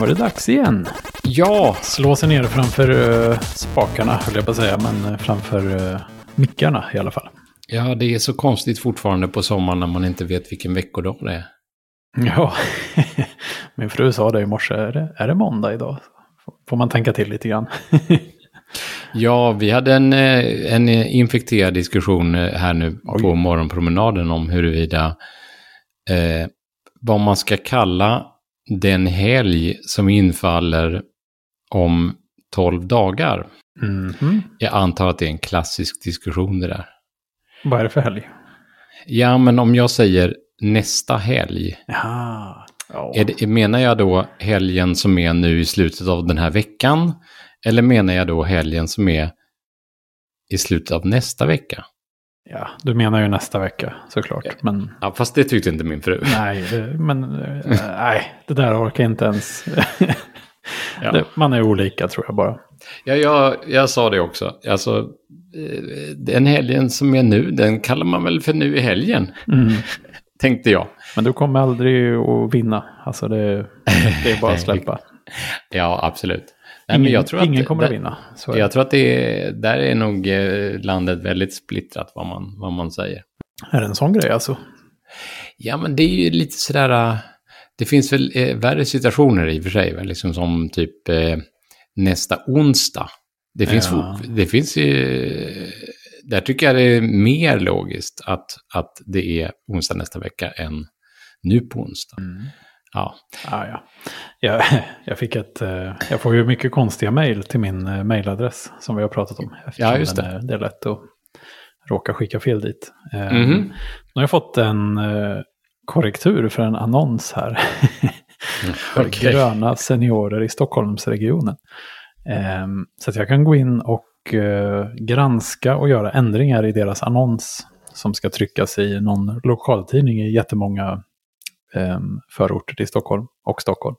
var det dags igen. Ja, Slå sig ner framför uh, spakarna, höll jag på att säga, men uh, framför uh, mickarna i alla fall. ja, det är så konstigt fortfarande på sommaren när man inte vet vilken veckodag det är. Ja, min fru sa det i morse, är det, är det måndag idag? Får man tänka till lite grann. Ja, vi hade en, eh, en infekterad diskussion eh, här nu Oj. på morgonpromenaden om huruvida eh, vad man ska kalla den helg som infaller om 12 dagar. Mhm. Jag antar att det är en klassisk diskussion det där. Vad är det för helg? Ja, men om jag säger nästa helg, Ja, ja. är det, menar jag då helgen som är nu i slutet av den här veckan? Eller menar jag då helgen som är i slutet av nästa vecka? Ja, du menar ju nästa vecka såklart. Men Ja, fast det tyckte inte min fru. nej, det, men eh, nej, det där orkar inte ens. Ja. det, man är olika tror jag bara. Ja, jag, jag sa det också. Alltså, eh, den helgen som är nu, den kallar man väl för nu i helgen, Mm. tänkte jag. Men du kommer aldrig att vinna. Alltså det, det är bara att släppa. Ja, absolut. Nej, Ingen, men jag tror ingen att, kommer att där- vinna. Så. Jag tror att det är, där är nog eh, landet väldigt splittrat vad man, vad man säger. Är det en sån grej alltså? Ja, men det är ju lite sådär... äh, Det finns väl eh, värre situationer i och för sig, väl? Liksom som typ eh, nästa onsdag. Det finns, Ja. det finns ju... Där tycker jag det är mer logiskt att, att det är onsdag nästa vecka än nu på onsdag. Ja, Ah, ja. Jag, jag fick ett... eh, Jag får ju mycket konstiga mejl till min eh, mejladress som vi har pratat om. Ja, just den det. är- Det är lätt att råka skicka fel dit. Eh, Mhm. Nu har jag fått en korrektur för en annons här. för Okej. gröna seniorer i Stockholmsregionen. Eh, Så att jag kan gå in och granska och göra ändringar i deras annons som ska tryckas i någon lokaltidning i jättemånga förorter till Stockholm och Stockholm.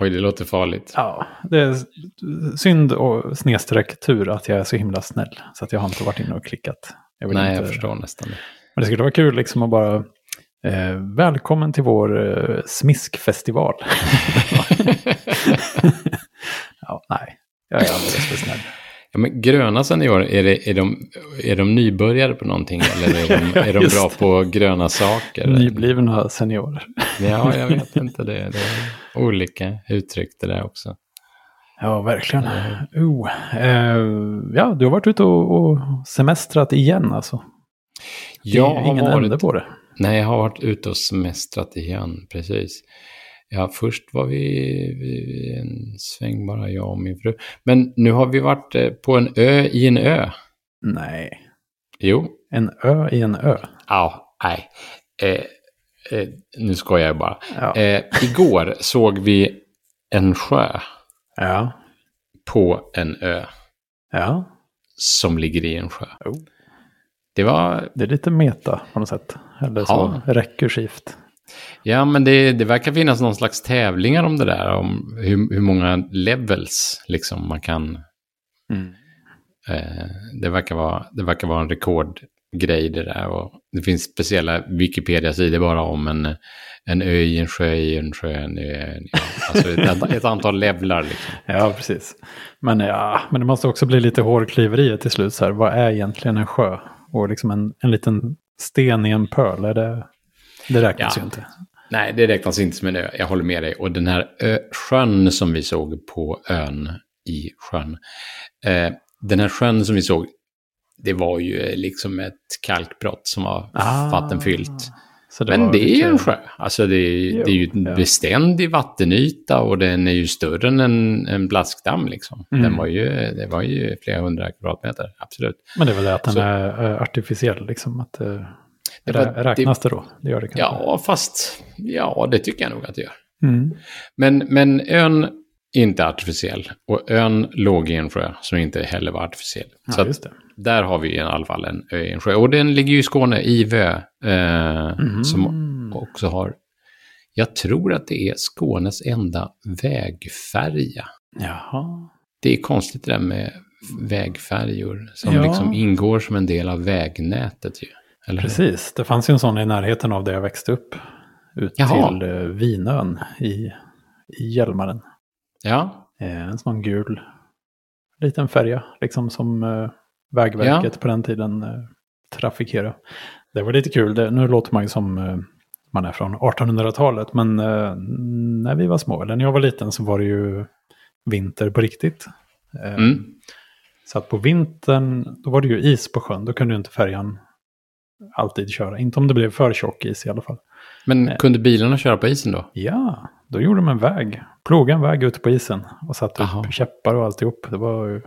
oj, det låter farligt. Ja, det är synd och snedstreck tur att jag är så himla snäll. Så att jag har inte varit inne och klickat. Jag Nej, inte, jag förstår nästan det. Men det skulle vara kul liksom att bara... Eh, välkommen till vår eh, smiskfestival. ja, nej, jag är alldeles för snäll. Ja, men gröna seniorer, är, det, är, de, är de nybörjare på någonting eller är de, är de bra på gröna saker? Nyblivna seniorer. Ja, jag vet inte det. Det är olika uttryck det där också. Ja, verkligen. Oh, eh, ja, du har varit ute och, och semestrat igen alltså. Det är Jag har ingen ände varit, på det. nej, jag har varit ute och semestrat igen, precis. Ja, först var vi, vi en sväng bara jag och min fru. Men nu har vi varit eh, på en ö i en ö. Nej, Jo, en ö i en ö. ja, nej. Eh, eh, nu skojar jag bara. Ja. Eh, igår såg vi en sjö ja. på en ö Ja, som ligger i en sjö. Oh. Det var, det är lite meta på något sätt. Eller så Ja. rekursivt. Ja men det, det verkar finnas någon slags tävlingar om det där, om hur, hur många levels liksom man kan, eh, det, verkar vara, det verkar vara en rekordgrej det där. Och det finns speciella Wikipedia-sidor bara om en, en ö i en sjö i en sjö. En ö, en, ja, alltså ett, ett antal levlar liksom. Ja, precis. Men, ja, men det måste också bli lite hårklyverier till slut. Så här. Vad är egentligen en sjö? Och liksom en, en liten sten i en pöl, är det, det räknas Ja. ju inte. Nej, det räknas inte som en ö. Jag håller med dig. Och den här ö, sjön som vi såg på ön i sjön. Eh, den här sjön som vi såg, det var ju eh, liksom ett kalkbrott som var Ah. vattenfyllt. Så Men var det är ju en sjö. Alltså det är, Jo, det är ju en ja. beständig vattenyta och den är ju större än en, en blaskdamm liksom. Mm. Den var ju, det var ju flera hundra kvadratmeter, absolut. Men det är väl det att den Så- är eh, artificiell, liksom. Att, eh, Det rä- räknas det då? Det gör det kanske. Ja, fast ja, det tycker jag nog att det gör. Mm. Men, men ön är inte artificiell och ön låg i en sjö som inte heller var artificiell. Ja, så att det. där har vi i alla fall en ö i en sjö. Och den ligger ju i Skåne, i Vö, eh, Mhm. som också har, jag tror att det är Skånes enda vägfärja. Jaha. Det är konstigt det där med vägfärjor som Ja. liksom ingår som en del av vägnätet ju. Eller? Precis, det fanns ju en sån i närheten av där jag växte upp. Ut Jaha. till eh, Vinön i, i Hjälmaren. Ja, Eh, en sån gul liten färja, liksom som eh, Vägverket på den tiden trafikerade. Det var lite kul, det, nu låter man ju som man är från 1800-talet, men när vi var små, eller när jag var liten så var det ju vinter på riktigt. Mm. Så att på vintern, då var det ju is på sjön, då kunde ju inte färjan alltid köra. Inte om det blev för tjock is i alla fall. men kunde bilarna köra på isen då? Ja, då gjorde de en väg. Plogade en väg ute på isen och satte Aha. upp käppar och alltihop. Det var ju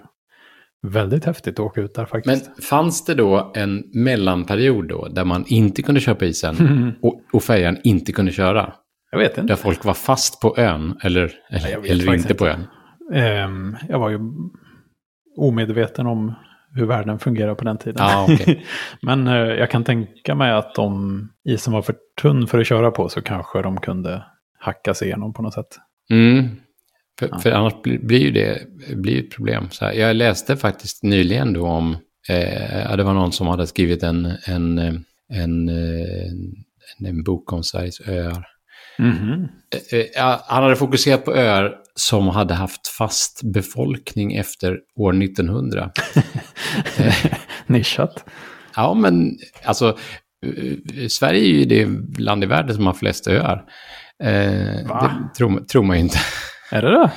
väldigt häftigt att åka ut där Men faktiskt. fanns det då en mellanperiod då där man inte kunde köra på isen och, och färjan inte kunde köra? jag vet inte. Där folk var fast på ön eller, eller, eller inte på ön? Ehm, jag var ju omedveten om hur världen fungerar på den tiden. Ja, okej. Men eh, jag kan tänka mig att om isen var för tunn för att köra på så kanske de kunde hacka sig igenom på något sätt. Mm. För, Ja. för annars blir, blir ju det blir ett problem. Så här, jag läste faktiskt nyligen då om, eh, det var någon som hade skrivit en, en, eh, en, eh, en, en bok om Sveriges öar. Mhm. Eh, eh, ja, han hade fokuserat på öar som hade haft fast befolkning efter år 1900. Nischat. Ja, men alltså, eh, Sverige är ju det land i världen som har flest öar. Eh, Va? det tror, tror man ju inte. Är det det?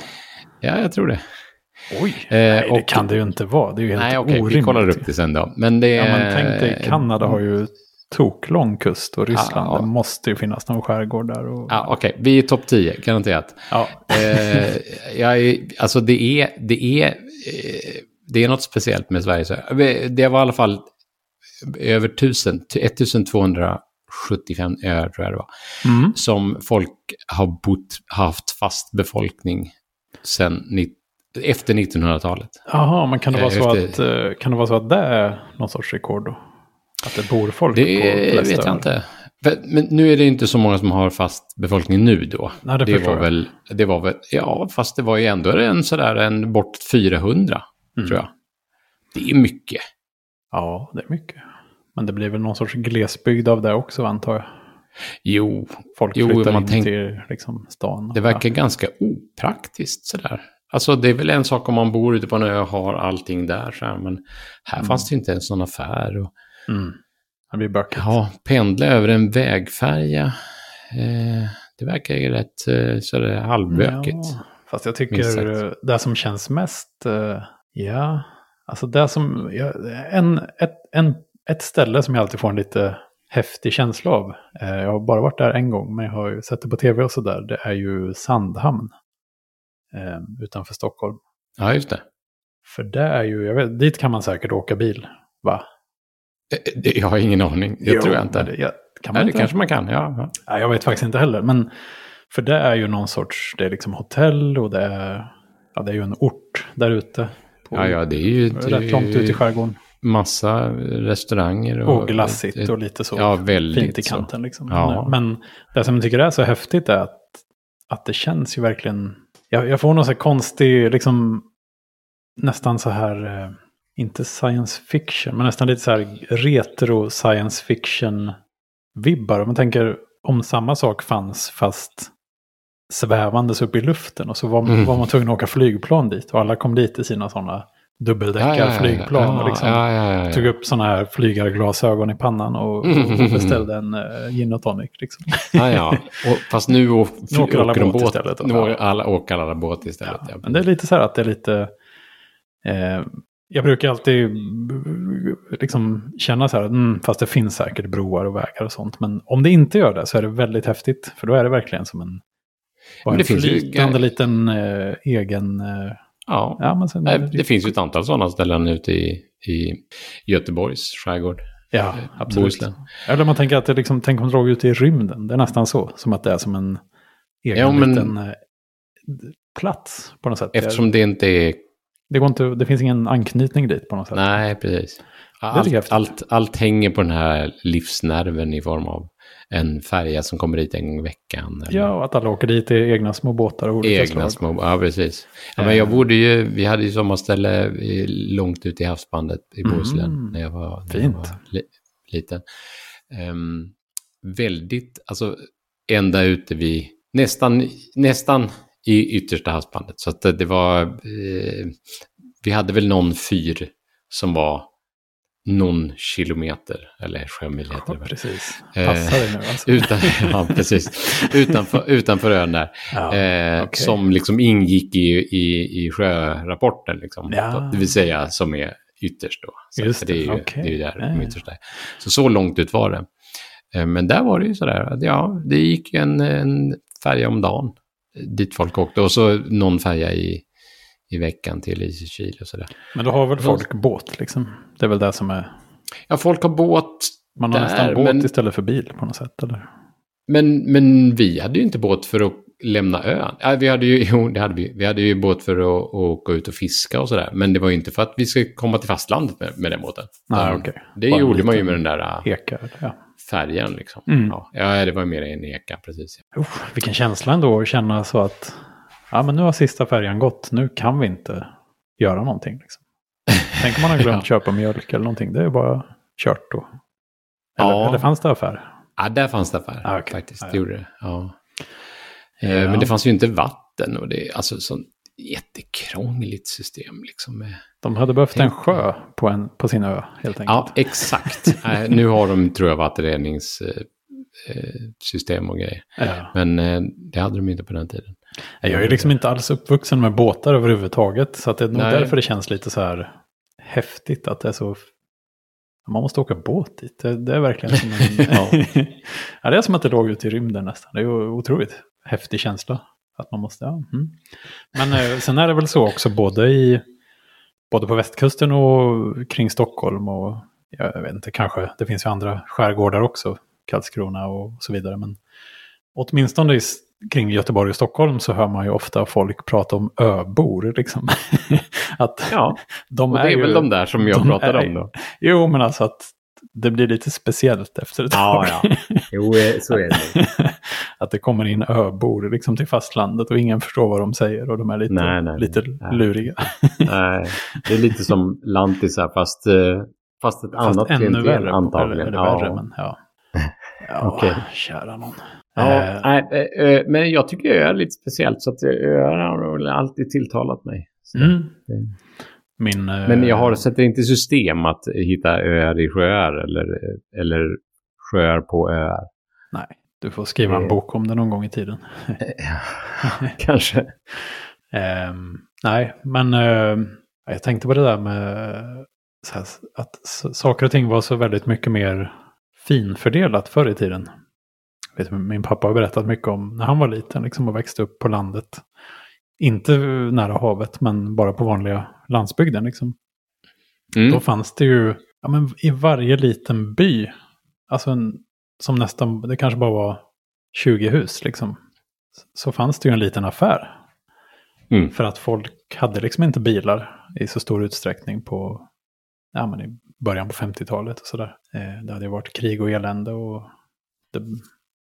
ja, jag tror det. Oj, Eh, nej, det och- kan det ju inte vara. Det är ju helt Nej, okej, orimligt. vi kollar upp det sen då. Men det Ja, men tänk dig, Kanada har ju toklång kust och Ryssland, Ja. det måste ju finnas någon skärgård där. Och, Ja, okej, vi är topp 10, garanterat. ja. eh, jag är, alltså det är, det är, eh, det är något speciellt med Sverige. Så Det var i alla fall över 1000, till 1275 öar tror jag det var, Mm. som folk har bott, haft fast befolkning ni- efter 1900-talet. Jaha, men kan det, vara Eh, så efter- att, eh, kan det vara så att det är någon sorts rekord då? Att det bor folk på Det vet jag inte. Men nu är det inte så många som har fast befolkning nu då. Nej, det det var jag. väl, det var väl, ja, fast det var ju ändå en sådär en bort 400, Mm. tror jag. Det är mycket. Ja, det är mycket. Men det blir väl någon sorts glesbygd av det också antar jag. Jo, Folk Jo, flyttar man in tänk- till liksom, stan. det verkar ganska opraktiskt sådär. Alltså det är väl en sak om man bor ute på en ö och har allting där, så här, men här Mm. fanns det inte ens någon affär. Och, Ja. Mm. Det blir bökigt. ja, pendla över en vägfärja, eh, det verkar ju rätt eh, sådär halvbökigt. Ja, fast jag tycker det som känns mest, eh, ja, alltså det som, ja, en, ett, en, ett ställe som jag alltid får en lite häftig känsla av, eh, jag har bara varit där en gång, men jag har ju sett det på tv och sådär, det är ju Sandhamn eh, utanför Stockholm. Ja, just det. För det är ju, jag vet, dit kan man säkert åka bil, va? Eh, det- Jag har ingen aning, det Jo, tror jag inte. Det, ja, kan man Nej, det inte? kanske man kan, ja. ja. Jag vet faktiskt inte heller. Men för det är ju någon sorts, det är liksom hotell och det är, ja, det är ju en ort där ute. Ja, ja, det är ju det Rätt långt ut i ju skärgården. massa restauranger. Och, Och glassigt och lite så Ja, väldigt fint i så. kanten. Liksom. Ja. Men, det som jag tycker är så häftigt är att, att det känns ju verkligen... Jag, jag får någon så här konstig, liksom nästan så här, eh, inte science fiction, men nästan lite så här retro science fiction-vibbar. Om man tänker om samma sak fanns fast svävandes upp i luften och så var, Mm. var man tvungen att åka flygplan dit och alla kom dit i sina sådana dubbeldäckarflygplan. och liksom, ja, ja. Tog upp sådana här flygarglasögon i pannan och, och beställde en uh, gin och tonic. Liksom. ja, ja. Och, fast nu, å, Nu åker alla båt båt istället. Nu alla, åker alla båt istället. Ja. men det är lite så här att det är lite... Eh, jag brukar alltid mm, liksom känna så här, mm, fast det finns säkert broar och vägar och sånt. Men om det inte gör det så är det väldigt häftigt. För då är det verkligen som en, det en flytande liten eh, egen... Eh, Ja. ja, men sen, Nej, Det finns ju ett antal sådana ställen ute i, i Göteborgs skärgård. Ja, absolut. Bohuslän. Eller man tänker att det liksom, tänk om det låg ute i rymden. Det är nästan så. Som att det är som en egen Ja, men- liten eh, plats på något sätt. Eftersom det inte är... det, går inte, det finns ingen anknytning dit på något sätt. Nej, precis. Allt, allt, allt hänger på den här livsnerven i form av en färja som kommer dit en gång i veckan. eller Ja, och att alla åker dit i egna små båtar av olika Egna slag. små, ja precis. Ja, men jag bodde ju, vi hade ju sommarställe långt ute i havsbandet i Bohuslän Mm. när jag var, när jag var li, liten. Ehm, väldigt, alltså ända ute vid, nästan, nästan i yttersta havsbandet. Så att det var, eh, vi hade väl någon fyr som var någon kilometer, eller sjömil heter det väl. precis. Eh, Passar dig nu alltså. Utan, ja, precis. Utanför, utanför ön där. Ja, eh, okej. Som liksom ingick i, i, i sjörapporten. Liksom. Ja. Det vill säga som är ytterst då. Så Just att det, är ju, det, okej. det är ju där de yttersta är. Så så långt ut var det. Eh, men där var det ju sådär, att ja, det gick en, en färja om dagen dit folk åkte. Och så någon färja i, i veckan till Lysekil och sådär. Men då har väl folk båt liksom? Det är väl det som är... Ja, folk har båt Man har Där, nästan båt men- istället för bil på något sätt, eller? Men, men vi hade ju inte båt för att lämna ön. Ja, vi hade ju, jo, det hade vi. Vi hade ju båt för att, att åka ut och fiska och sådär. Men det var ju inte för att vi ska komma till fastlandet med, med den båten. Nej, okej. Det Bara gjorde man ju med den där äh, Ekar, ja. Färjan liksom. Mm. Ja, det var mer en eka, precis. Oh, vilken känsla ändå att känna så att ja, men nu har sista färjan gått, nu kan vi inte göra någonting. Liksom. Tänk om man har glömt Ja. köpa mjölk eller någonting, det är bara kört då. Eller, Ja. eller fanns det affär? Ja, där fanns det affär Ah, okej. faktiskt. Det ja. gjorde det. Ja. Ja. Eh, Men det fanns ju inte vatten och det är alltså sånt jättekrångligt system liksom. Med... De hade behövt en sjö på, en, på sin ö helt enkelt. Ja, exakt. Eh, nu har de, tror jag, vattenreningssystem och grejer. Ja. Men eh, det hade de inte på den tiden. Jag är liksom inte alls uppvuxen med båtar överhuvudtaget. Så att det är nog därför det känns lite så här häftigt att det är så... Man måste åka båt dit. Det, det är verkligen som en... Ja. ja. det är som att det låg ute i rymden nästan. Det är ju otroligt häftig känsla. Att man måste... Ja. Mm. Men eh, sen är det väl så också både i... Både på västkusten och kring Stockholm och jag vet inte, kanske det finns ju andra skärgårdar också. Karlskrona och så vidare. Men åtminstone i, kring Göteborg och Stockholm så hör man ju ofta folk prata om öbor. Liksom. att Ja, de och det är ju, väl de där som jag de pratade om då. Jo, men alltså att det blir lite speciellt efter ett Ja, tag. Jo, eh, så är det. att det kommer in öbor liksom till fastlandet och ingen förstår vad de säger och de är lite, Nej, nej, lite nej. luriga. Nej, det är lite som lantisar fast, eh, fast ett Fast annat ännu klientel antagligen. Eller, eller ja. värre, men ja. Ja, Okej. kära någon. Ja, Eh, nej, eh, men jag tycker öar är lite speciellt så att öar har alltid tilltalat mig. Så. mm. Min, eh, Men jag har, sätter inte system att hitta öar i sjöar eller, eller sjöar på öar. Nej, du får skriva en Eh. bok om det någon gång i tiden. Kanske. Ehm, nej, men eh, jag tänkte på det där med här, att saker och ting var så väldigt mycket mer finfördelat förr i tiden. Vet, min pappa har berättat mycket om när han var liten liksom, och växte upp på landet. Inte nära havet, men bara på vanliga landsbygden. Liksom. Mm. Då fanns det ju ja, men i varje liten by, alltså en, som nästan, det kanske bara var 20 hus liksom, så fanns det ju en liten affär. Mm. För att folk hade liksom inte bilar i så stor utsträckning på, ja men i början på 50-talet och sådär. Eh, det hade ju varit krig och elände och det,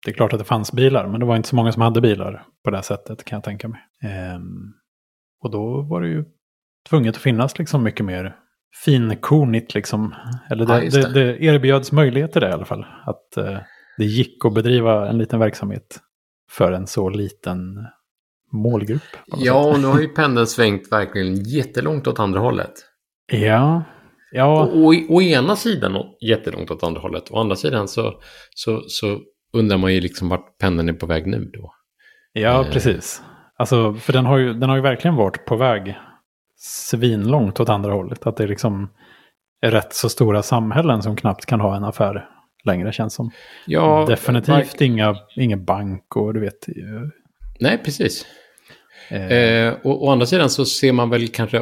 det är klart att det fanns bilar, men det var inte så många som hade bilar på det sättet kan jag tänka mig. Ehm, och då var det ju tvunget att finnas liksom mycket mer finkornigt liksom. Eller det, Ja, just det. Det, erbjöds möjligheter det i alla fall. Att eh, det gick att bedriva en liten verksamhet för en så liten målgrupp. Ja, och nu har ju pendeln svängt verkligen jättelångt åt andra hållet. Ja, ja, Och, och å ena sidan jättelångt åt andra hållet. Å andra sidan så, så, så undrar man ju liksom vart pendeln är på väg nu då. ja Eh. precis. Alltså, för den har, ju, den har ju verkligen varit på väg svinlångt åt andra hållet. Att det liksom är rätt så stora samhällen som knappt kan ha en affär längre känns som. Ja, Definitivt inga, ingen bank och du vet. eh, Nej, precis. Eh, Eh, och å andra sidan så ser man väl kanske,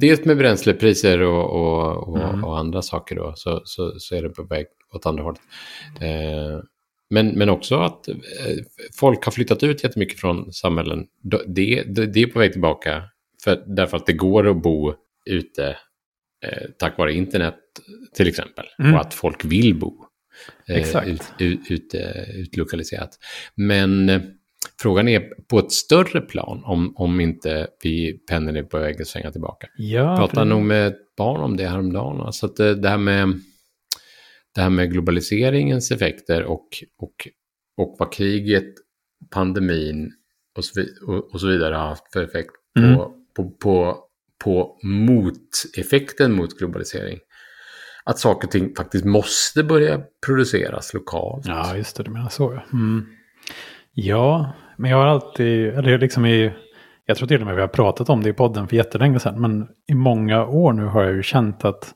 dels med bränslepriser och, och, och, Mm. och andra saker då, så, så, så är det på väg åt andra hållet. Eh, men, men också att eh, folk har flyttat ut jättemycket från samhällen. Det, det, det är på väg tillbaka, för, därför att det går att bo ute eh, tack vare internet till exempel. Mm. Och att folk vill bo eh, Exakt. ut, ut, ut, eh, utlokaliserat. Men eh, frågan är på ett större plan om, om inte vi pendeln är på väg att svänga tillbaka. ja, Jag pratade nog med ett barn om det häromdagen. Så att det, det, här med, det här med globaliseringens effekter och, och, och vad kriget, pandemin och så, och, och så vidare har haft för effekt på, Mm. På, på, på moteffekten mot globalisering. Att saker och ting faktiskt måste börja produceras lokalt. Ja, just det, du menar så. ja. Mm. Ja, men jag har alltid, eller liksom i, jag tror till och med vi har pratat om det i podden för jättelänge sedan, men i många år nu har jag ju känt att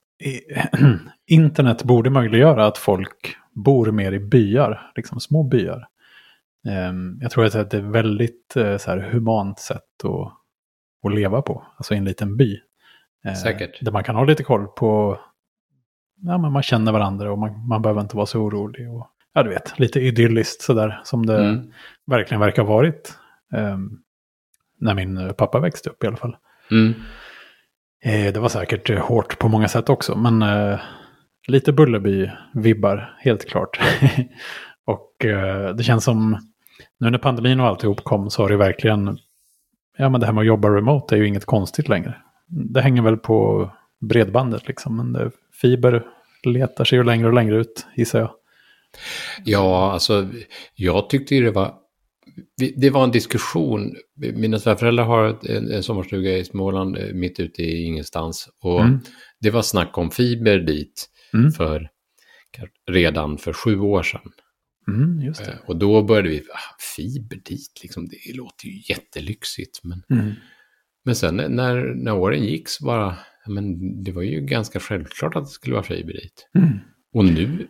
internet borde möjliggöra att folk bor mer i byar, liksom små byar. Ehm, jag tror att det är ett väldigt eh, så här, humant sätt att, att leva på, alltså i en liten by. Eh, Säkert. Där man kan ha lite koll på, ja men man känner varandra och man, man behöver inte vara så orolig. Och, ja du vet, lite idylliskt sådär som det Mm. verkligen verkar ha varit. ehm, när min pappa växte upp i alla fall. Mm. Eh, det var säkert eh, hårt på många sätt också, men eh, lite Bullerby-vibbar, helt klart. och eh, det känns som, nu när pandemin och alltihop kom så har det verkligen, ja men det här med att jobba remote är ju inget konstigt längre. Det hänger väl på bredbandet liksom, men det, fiber letar sig ju längre och längre ut, gissar jag. Ja, alltså jag tyckte ju det var... Det var en diskussion. Mina svärföräldrar har en, en sommarstuga i Småland eh, mitt ute i ingenstans. Och Mm. det var snack om fiber dit Mm. för, redan för sju år sedan. Mm. Eh, Och då började vi, ah, fiber dit, liksom, det låter ju jättelyxigt. Men, Mm. men sen när, när åren gick så bara, men det var ju ganska självklart att det skulle vara fiber dit. Mm. Och nu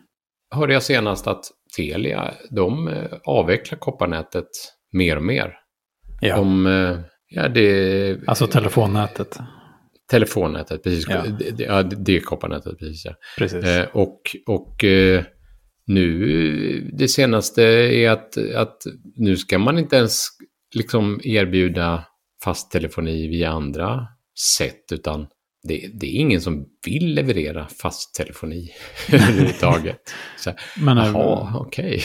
hörde jag senast att Telia, de eh, avvecklar kopparnätet mer och mer. Ja, De, eh, ja, det... alltså telefonnätet. Telefonnätet, precis. Ja. Det, det, det är kopparnätet, precis. Ja. Precis. Eh, och och eh, nu, det senaste är att, att nu ska man inte ens liksom erbjuda fast telefoni via andra sätt, utan det, det är ingen som vill leverera fast telefoni överhuvudtaget. Så, men, eh, Jaha, okej.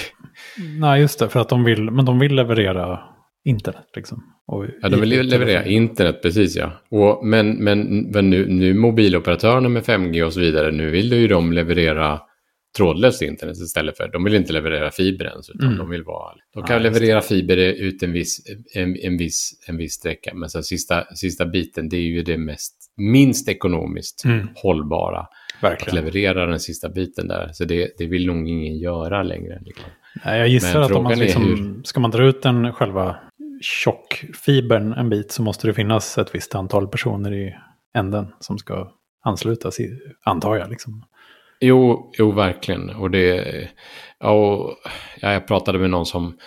Nej, just det, för att de vill, men de vill leverera internet liksom. Och Ja, de vill leverera internet, precis ja. Och, men men, men nu, nu mobiloperatörerna med 5G och så vidare, nu vill ju de leverera trådlöst internet istället för, de vill inte leverera fiber ens, utan Mm. de vill vara, de Ja, kan just leverera fiber ut en viss, en, en, viss, en viss sträcka, men sen sista, sista biten, det är ju det mest, minst ekonomiskt Mm, hållbara, att verkligen. leverera den sista biten där, så det, det vill nog ingen göra längre. Liksom. Nej, jag gissar Men att om man liksom, ska man dra ut den själva tjockfibern en bit så måste det finnas ett visst antal personer i änden som ska anslutas, i, antar jag. Liksom. Jo, jo, verkligen. Och det, ja, och, ja, jag pratade med någon som,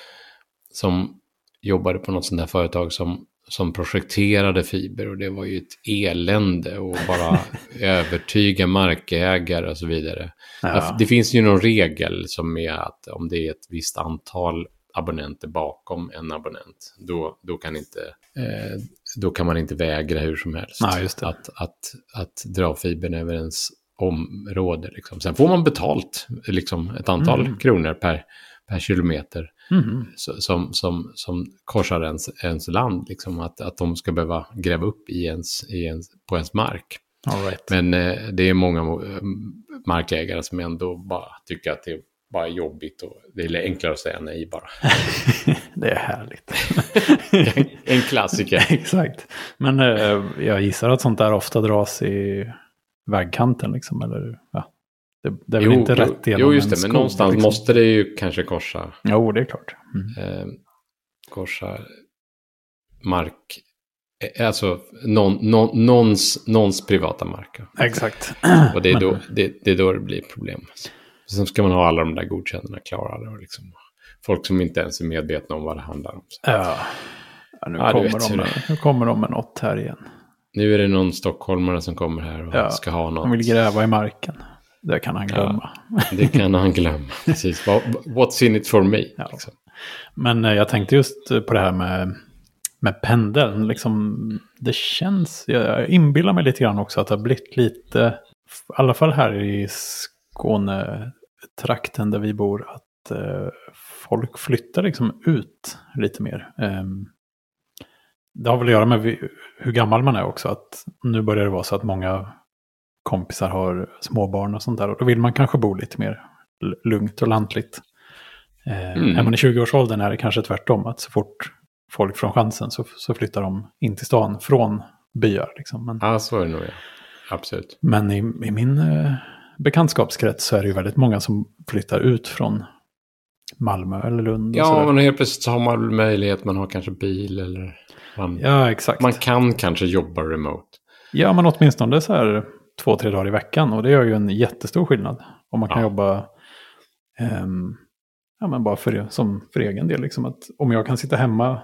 som jobbade på något sånt där företag som, som projekterade fiber och det var ju ett elände och bara övertyga markägare och så vidare. Ja, Det finns ju någon regel som är att om det är ett visst antal abonnenter bakom en abonnent, då, då, kan, inte, eh, då kan man inte vägra hur som helst det. Att, att, att dra fibern över ens område. Liksom. Sen får man betalt, liksom ett antal Mm. kronor per, per kilometer så- som, som, som korsar ens, ens land. Liksom, att, att de ska behöva gräva upp i ens, i ens, på ens mark. Right. Men eh, det är många eh, markägare som ändå bara tycker att det bara är jobbigt och det är enklare att säga nej bara. det är härligt. en, en klassiker. Exakt. Men eh, jag gissar att sånt där ofta dras i vägkanten liksom. Eller, ja. det, det är väl inte rätt jo, igenom jo, just det, men skog, någonstans liksom. måste det ju kanske korsa, Jo, det är klart. Mm. eh, korsa mark, eh, alltså någon, någon, någons, någons privata mark. Exakt. Och det är, Men- då, det, det är då det blir problem. Sen ska man ha alla de där godkännandena klara. Och liksom, folk som inte ens är medvetna om vad det handlar om. Så. Ja. Ja, nu, Ja, kommer de med, nu kommer de med något här igen. Nu är det någon stockholmare som kommer här och Ja, ska ha något. De vill gräva i marken. Det kan han glömma. Det kan han glömma. Precis. What- What's in it for me? Ja. Liksom. Men eh, jag tänkte just på det här med, med pendeln. Liksom, det känns, jag inbillar mig lite grann också att det har blivit lite, i alla fall här i Skåne-trakten där vi bor, att eh, folk flyttar liksom ut lite mer. Det har väl att göra med hur gammal man är också. Att nu börjar det vara så att många kompisar har småbarn och sånt där. Och då vill man kanske bo lite mer lugnt och lantligt. Eh, Mm. Är man i 20-årsåldern är det kanske tvärtom. Att så fort folk från chansen så, så flyttar de in till stan från byar. Liksom. Men, Ja, så är det nog. Ja. Absolut. men i, i min eh, bekantskapskrets så är det ju väldigt många som flyttar ut från Malmö eller Lund. Ja, sådär. men helt plötsligt har man möjlighet. Man har kanske bil eller... Man, ja, exakt. man kan kanske jobba remote. Ja, men åtminstone så här två, tre dagar i veckan. Och det gör ju en jättestor skillnad. Om man kan Ja. jobba ehm, ja, men bara för, som för egen del. Liksom att om jag kan sitta hemma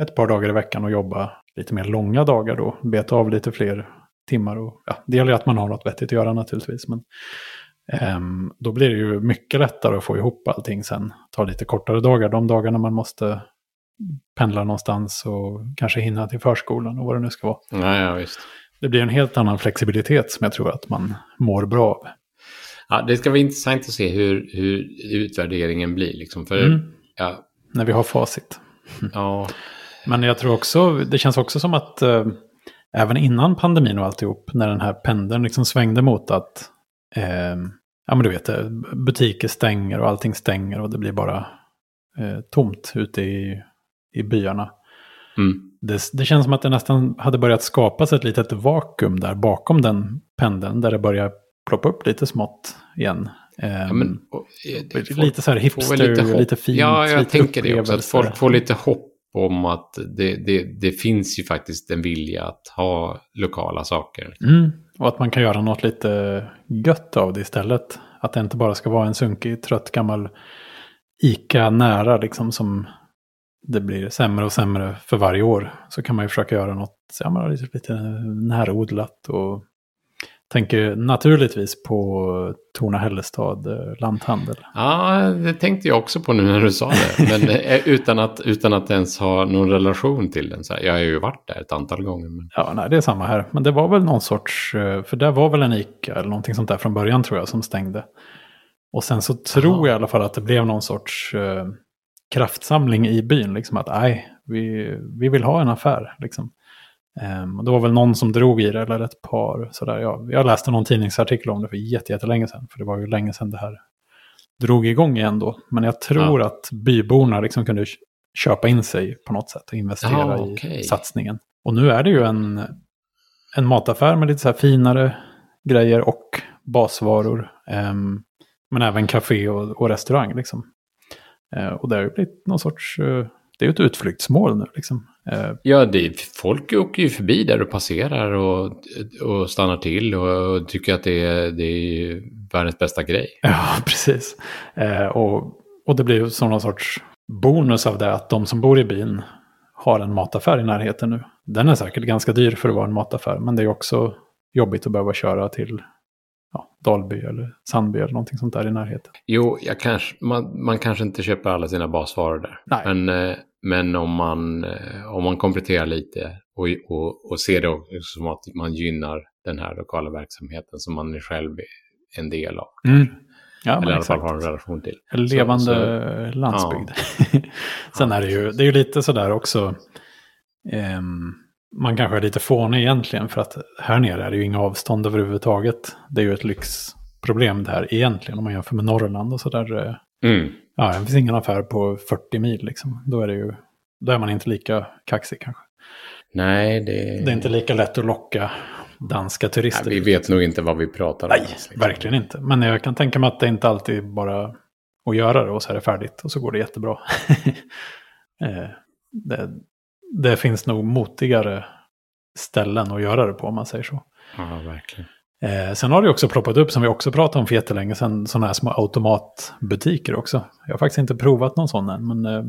ett par dagar i veckan och jobba lite mer långa dagar då. Beta av lite fler timmar. Och, ja, det gäller ju att man har något vettigt att göra naturligtvis. Men då blir det ju mycket lättare att få ihop allting sen. Ta lite kortare dagar. De dagarna man måste pendla någonstans och kanske hinna till förskolan och vad det nu ska vara. Ja, ja, visst. Det blir en helt annan flexibilitet som jag tror att man mår bra av. Ja, det ska bli intressant att se hur, hur utvärderingen blir. Liksom. För, Mm. ja, När vi har facit. ja, Men jag tror också, det känns också som att eh, även innan pandemin och alltihop, när den här pendeln liksom svängde mot att, eh, ja men du vet, eh, butiker stänger och allting stänger och det blir bara eh, tomt ute i, i byarna. mm. Det, det känns som att det nästan hade börjat skapas ett litet vakuum där bakom den pendeln, där det börjar ploppa upp lite smått igen. Eh, ja men, och, eh, folk lite så här får väl hipster, lite, fint. Ja, jag lite tänker det också. Att folk får lite hopp om att det, det, det finns ju faktiskt en vilja att ha lokala saker. Mm, och att man kan göra något lite gött av det istället. Att det inte bara ska vara en sunkig, trött gammal ICA nära liksom som det blir sämre och sämre för varje år. Så kan man ju försöka göra något ja, lite närodlat och tänker naturligtvis på Torna Hällestad eh, lanthandel. Ja, det tänkte jag också på nu när du sa det. Men eh, utan att, utan att ens ha någon relation till den. Så här, jag har ju varit där ett antal gånger. Men... Ja, nej, det är samma här. Men det var väl någon sorts, eh, för det var väl en ICA eller någonting sånt där från början tror jag som stängde. Och sen så tror Aha. jag i alla fall att det blev någon sorts eh, kraftsamling i byn. Liksom att nej, vi, vi vill ha en affär. Liksom. Ehm, och det var väl någon som drog i det, eller ett par. Sådär. Ja, jag läste någon tidningsartikel om det för jätte- jättelänge sedan. För det var ju länge sedan det här drog igång igen då. Men jag tror att byborna liksom kunde köpa in sig på något sätt och investera Jaha, i okej. satsningen. Och nu är det ju en, en mataffär med lite så här finare grejer och basvaror. Ehm, men även café och, och restaurang liksom. Eh, och det har ju blivit någon sorts, eh, det är ju ett utflyktsmål nu liksom. Eh, Ja, det, folk åker ju förbi där och passerar och, och stannar till och, och tycker att det är, det är världens bästa grej. ja, precis. Eh, och, och det blir ju som någon sorts bonus av det att de som bor i byn har en mataffär i närheten nu. Den är säkert ganska dyr för att vara en mataffär, men det är också jobbigt att behöva köra till ja, Dalby eller Sandby eller någonting sånt där i närheten. Jo, jag kanske, man, man kanske inte köper alla sina basvaror där. Nej. Men, eh, men om, man, eh, om man kompletterar lite och, och, och ser det som att man gynnar den här lokala verksamheten som man är själv är en del av. Ja, Eller i alla fall har en relation till. En levande Så- landsbygd. Sen är det ju, det är ju lite sådär också. ehm, man kanske är lite fånig egentligen för att här nere är det ju inga avstånd överhuvudtaget. Det är ju ett lyxproblem det här egentligen om man jämför med Norrland och sådär. Mm. Ja, det finns ingen affär på 40 mil liksom. Då är det ju, då är man inte lika kaxig kanske. Nej, det, Det är inte lika lätt att locka danska Nej, turister. vi vet nog inte vad vi pratar om. Nej, liksom. verkligen inte. Men jag kan tänka mig att det inte alltid bara att göra det och så är det färdigt och så går det jättebra. Eh, det, det finns nog motigare ställen att göra det på om man säger så. Ja, verkligen. Eh, sen har det också ploppat upp, som vi också pratade om för jättelänge sedan, sådana här små automatbutiker också. Jag har faktiskt inte provat någon sån än, men eh,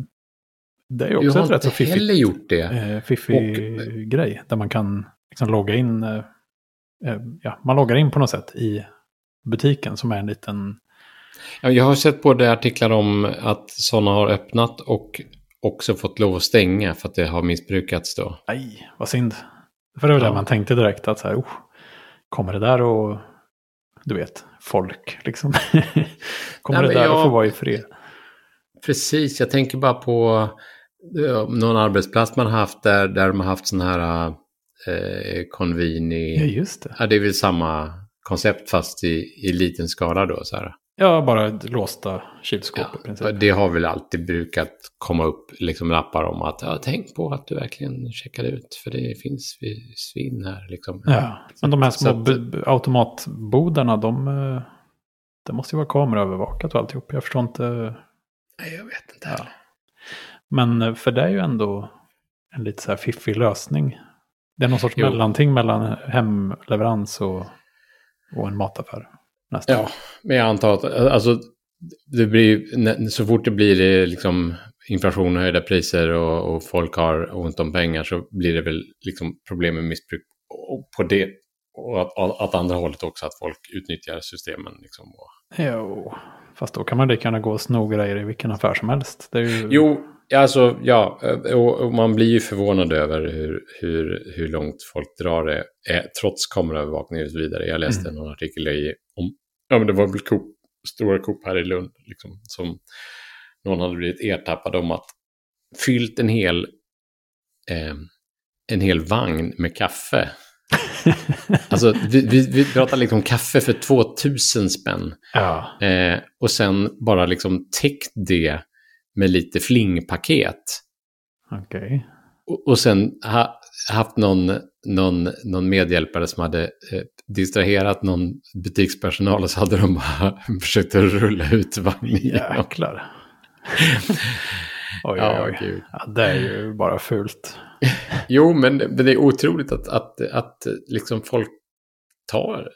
det är också ett rätt så fiffigt gjort det. eh, fiffig grej. Där man kan liksom logga in, eh, eh, ja, man loggar in på något sätt i butiken som är en liten, Ja, Jag har sett både artiklar om att sådana har öppnat och också fått lov att stänga för att det har missbrukats då. nej, vad synd. För det var Ja. det man tänkte direkt att så här, oh, kommer det där och, du vet, folk liksom. kommer Nej, det där att jag- få vara i fred? Precis, jag tänker bara på eh, någon arbetsplats man har haft där, där de har haft sådana här eh, Ja, conveni. just det. Ja, det är väl samma koncept fast i, i liten skala då. Så här. Ja, bara låsta kylskåp i princip. Det har väl alltid brukat komma upp liksom lappar om att ja, tänk på att du verkligen checkar ut för det finns svinn här. Liksom. Ja, men de här små att, automatbodarna, de, det måste ju vara kameraövervakat och alltihop. Jag förstår inte. Nej, jag vet inte heller. Ja. Men eh, för det är ju ändå en lite så här fiffig lösning. Det är någon sorts jo. mellanting mellan hemleverans och, och en mataffär. Nästan. Ja, men jag antar att alltså, det blir, så fort det blir liksom inflation och höjda priser och, och, folk har ont om pengar så blir det väl liksom problem med missbruk på det. Och att, att andra hållet också, att folk utnyttjar systemen. Liksom. Jo, fast då kan man lika gärna gå och sno grejer i vilken affär som helst. Ju... Jo, alltså ja, och, och, man blir ju förvånad över hur, hur, hur långt folk drar det, eh, trots kameraövervakning och så vidare. Jag läste mm. någon artikel i, ja men det var väl Coop, stora Coop här i Lund, liksom, som någon hade blivit ertappad om att fyllt en hel, eh, en hel vagn med kaffe. alltså vi, vi, vi pratar liksom kaffe för 2000 spänn. Ja. Eh, och sen bara liksom täckt det med lite flingpaket. Okej. Okay. Och, och sen ha, haft någon, någon, någon medhjälpare som hade eh, distraherat någon butikspersonal och så hade de bara försökt rulla ut vagnen. Jäklar. oj, ja, oj, oj. Ja, det är ju bara fult. jo, men, men det är otroligt att, att, att liksom folk tar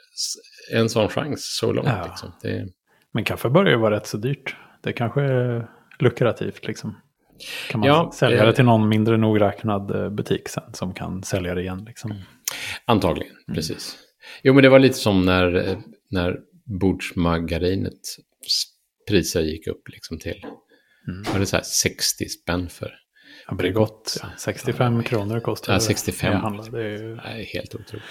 en sån chans så långt. Ja. Liksom. Det... Men kaffe börjar ju vara rätt så dyrt. Det kanske är lukrativt liksom. Kan man ja, sälja det till någon mindre nogräknad eh, butik sen som kan sälja det igen? Liksom. Antagligen, mm. precis. Jo, men det var lite som när, när bordsmargarinets priser gick upp liksom till mm. var det så 60 spänn för. Ja, Bregott, ja. 65 ja, kronor kostar ja, 65. det. Det är ju... Nej, helt otroligt.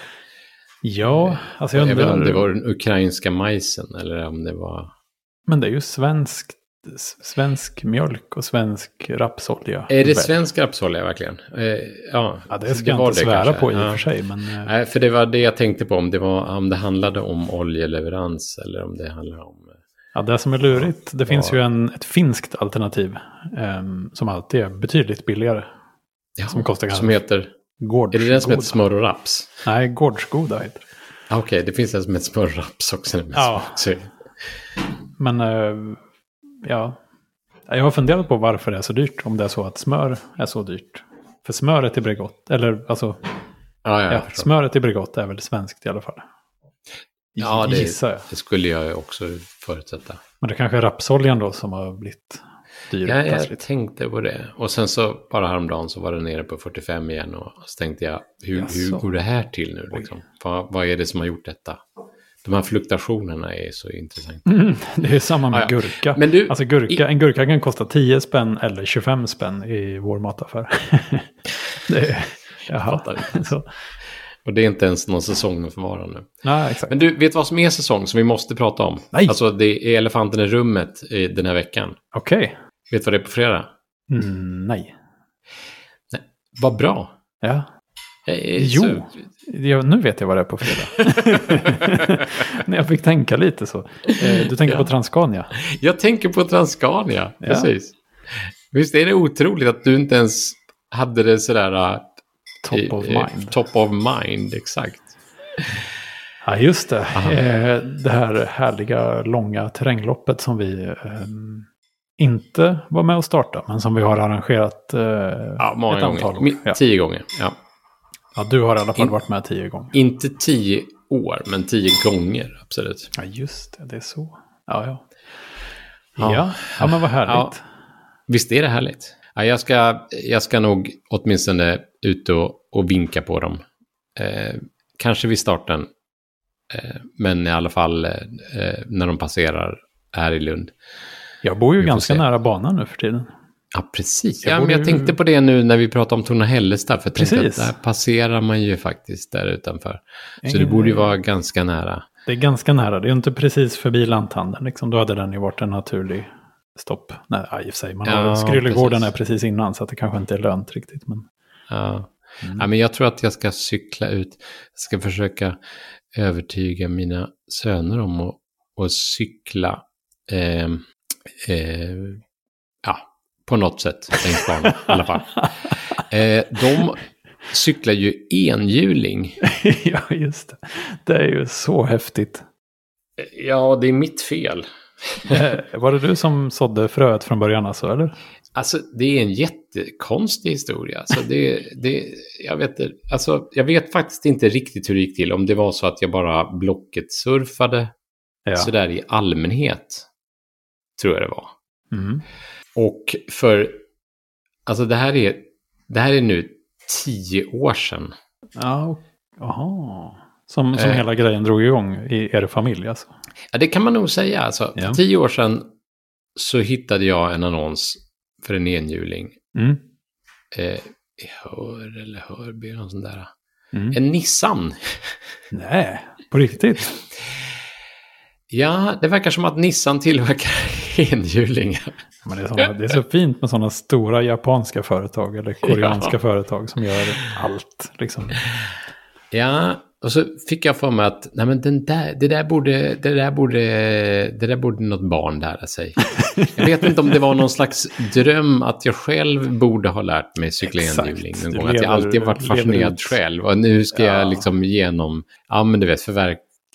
Ja, alltså jag undrar... Jag vet inte om det var den ukrainska majsen eller om det var... Men det är ju svenskt svensk mjölk och svensk rapsolja. Är det svensk rapsolja verkligen? Eh, ja, ja, det ska det jag inte svära kanske. på i och ja. för sig. Men... Eh, Nej, för det var det jag tänkte på, om det, var, om det handlade om oljeleverans eller om det handlar om... Eh, ja, det som är lurigt, det ja. finns ju en, ett finskt alternativ eh, som alltid är betydligt billigare. Ja, som kostar kanske... Som heter... Gårdsgoda. Är det den som heter smör och raps? Nej, Gårdsgoda heter det. Ah, okej, okay, det finns en som heter smör och raps också. Ja. Men eh, ja, jag har funderat på varför det är så dyrt. Om det är så att smör är så dyrt. För smöret i Bregott, eller alltså, ja, ja, ja smöret i Bregott är väl svenskt i alla fall. Ja, det, det, skulle jag också förutsätta. Men det kanske är rapsoljan då som har blivit dyr. Ja, jag tänkte på det. Och sen så bara häromdagen så var det nere på 45 igen. Och så tänkte jag, hur, hur går det här till nu? Liksom? Vad, vad är det som har gjort detta? De här fluktuationerna är så intressanta. Mm, det är samma med ah, ja. gurka. Men du, alltså gurka, i, en gurka kan kosta 10 spänn eller 25 spänn i vår mataffär. det jag fattar inte. Och det är inte ens någon säsong för vara nu. Nej, exakt. Men du, vet vad som är säsong som vi måste prata om? Nej. Alltså det är elefanten i rummet den här veckan. Okej. Okay. Vet du vad det är på fredag? Mm, nej. nej. Vad bra. Ja. Eh, jo, ja, nu vet jag vad det är på fredag. När jag fick tänka lite så. Eh, du tänker ja. på Transcania? Jag tänker på Transcania, ja. precis. Visst är det otroligt att du inte ens hade det sådär... Uh, top of mind. Top of mind, exakt. Ja, just det. Eh, det här härliga långa terrängloppet som vi eh, inte var med och starta, men som vi har arrangerat eh, ja, många ett antal gånger. gånger. Ja. Tio gånger, ja. Ja, du har i alla fall In, varit med tio gånger. Inte tio år, men tio gånger, absolut. Ja, just det, det är så. Ja, ja. Ja, ja, ja men vad härligt. Ja, visst är det härligt. Ja, jag, ska, jag ska nog åtminstone ut och, och vinka på dem. Eh, kanske vid starten, eh, men i alla fall eh, när de passerar här i Lund. Jag bor ju ganska se. nära banan nu för tiden. Ja, precis. Jag, ja, men jag tänkte på det nu när vi pratade om Torna Hällestad. För precis. där passerar man ju faktiskt där utanför. Så det borde ju vara ganska nära. Det är ganska nära. Det är ju inte precis förbi lanthandeln. Liksom. Då hade den ju varit en naturlig stopp. Nej, i och för sig. Man ja, Skryllegården är precis innan så det kanske inte är lönt riktigt. Men... Ja. Mm. ja, men jag tror att jag ska cykla ut. Jag ska försöka övertyga mina söner om att, att cykla eh, eh, ja, på något sätt längs banan i alla fall. Eh, de cyklar ju enhjuling. ja, just det. Det är ju så häftigt. Ja, det är mitt fel. Eh, Var det du som sådde fröet från början alltså, eller? Alltså, det är en jättekonstig historia. Alltså, det, det, jag, vet, alltså, jag vet faktiskt inte riktigt hur det gick till. Om det var så att jag bara blocket surfade Ja. sådär i allmänhet. Tror jag det var. Mm. Och för, alltså det här är, det här är nu tio år sedan. Ja, Jaha. Som, som Eh. hela grejen drog igång i er familj alltså? Ja, det kan man nog säga. Alltså, Ja. För tio år sedan så hittade jag en annons för en enhjuling. Mm. Eh, Hör eller Hörby, någon sån där. Mm. En Nissan. Nej, på riktigt? Ja, det verkar som att Nissan tillverkar enhjulingar. Men det, är såna, det är så fint med sådana stora japanska företag eller koreanska Ja. företag som gör allt. Liksom. Ja, och så fick jag för mig att nej men den där, det, där borde, det, där borde, det där borde något barn lära sig. Jag vet inte om det var någon slags dröm att jag själv borde ha lärt mig cykla enhjuling någon. Att jag alltid varit fascinerad själv. Och nu ska Ja. jag liksom genom, ja men du vet,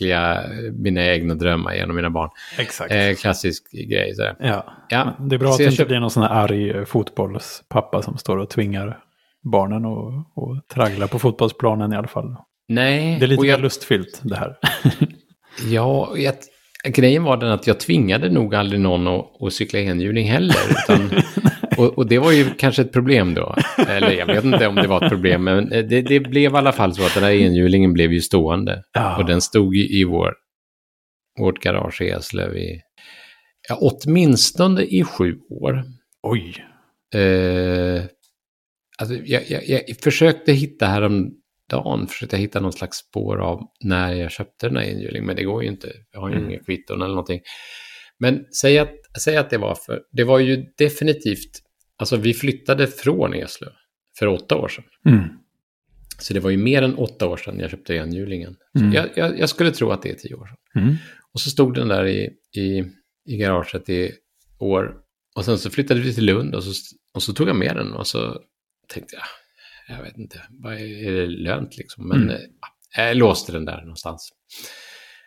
förverkliga mina egna drömmar genom mina barn. Exakt. Eh, klassisk grej. Så. Ja. Ja, Det är bra så att det inte köp- blir någon sån här arg eh, fotbollspappa som står och tvingar barnen och, och tragglar på fotbollsplanen i alla fall. Nej, Det är lite jag, lustfyllt det här. Ja, jag, grejen var den att jag tvingade nog aldrig någon att, att cykla enhjuling heller. Utan, och, och det var ju kanske ett problem då. Eller jag vet inte om det var ett problem, men det, det blev i alla fall så att den här enhjulingen blev ju stående. Ja. Och den stod i, vår, vårt garage i Eslöv i, ja, åtminstone i sju år. Oj. Eh, alltså jag, jag, jag försökte hitta häromdagen, försökte hitta någon slags spår av när jag köpte den här enhjulingen, men det går ju inte. Jag har ju Mm. inga kvitton eller någonting. Men säg att, säg att det var för, det var ju definitivt, alltså vi flyttade från Eslöv för åtta år sedan. Mm. Så det var ju mer än åtta år sedan jag köpte enhjulingen. Mm. jag, jag, jag skulle tro att det är tio år sedan. Mm. Och så stod den där i, i, i garaget i år. Och sen så flyttade vi till Lund och så, och så tog jag med den och så tänkte jag, jag vet inte, vad är är det lönt liksom? Men Mm. eh, ja, jag låste den där någonstans.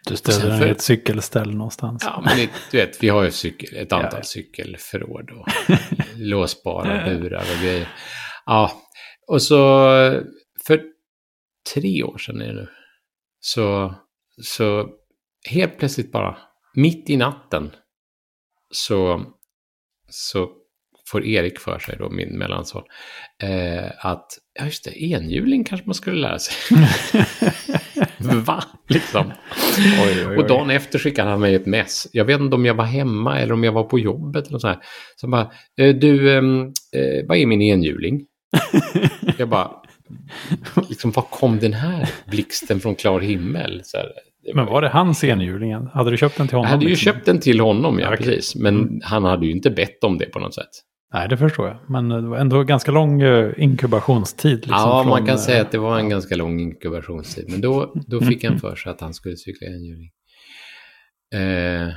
Du ställer den i ett cykelställ någonstans. Ja, men det, du vet, vi har ju cykel, ett antal Ja. cykelförråd och låsbara burar och grejer. Ja, och så för tre år sedan är det nu, så, så helt plötsligt bara, mitt i natten, så, så får Erik för sig, då, min mellanson, eh, att, ja just det, enhjuling kanske man skulle lära sig. Va? Liksom. Oj, oj, Och oj. dagen efter skickade han mig ett mess. Jag vet inte om jag var hemma eller om jag var på jobbet eller sånt här. Så bara, eh, du, ehm, eh, vad är min enhjuling? jag bara, liksom, var kom den här blixten från klar himmel? Så här, Men var det hans enhjulingen? Hade du köpt den till jag honom? hade ju liksom? köpt den till honom, ja, Okej. precis. Men Mm. han hade ju inte bett om det på något sätt. Nej, det förstår jag. Men det var ändå ganska lång eh, inkubationstid. Liksom, ja, man från, kan eh, säga att det var en ganska lång inkubationstid. Men då, då fick han för sig att han skulle cykla enhjuling. Eh,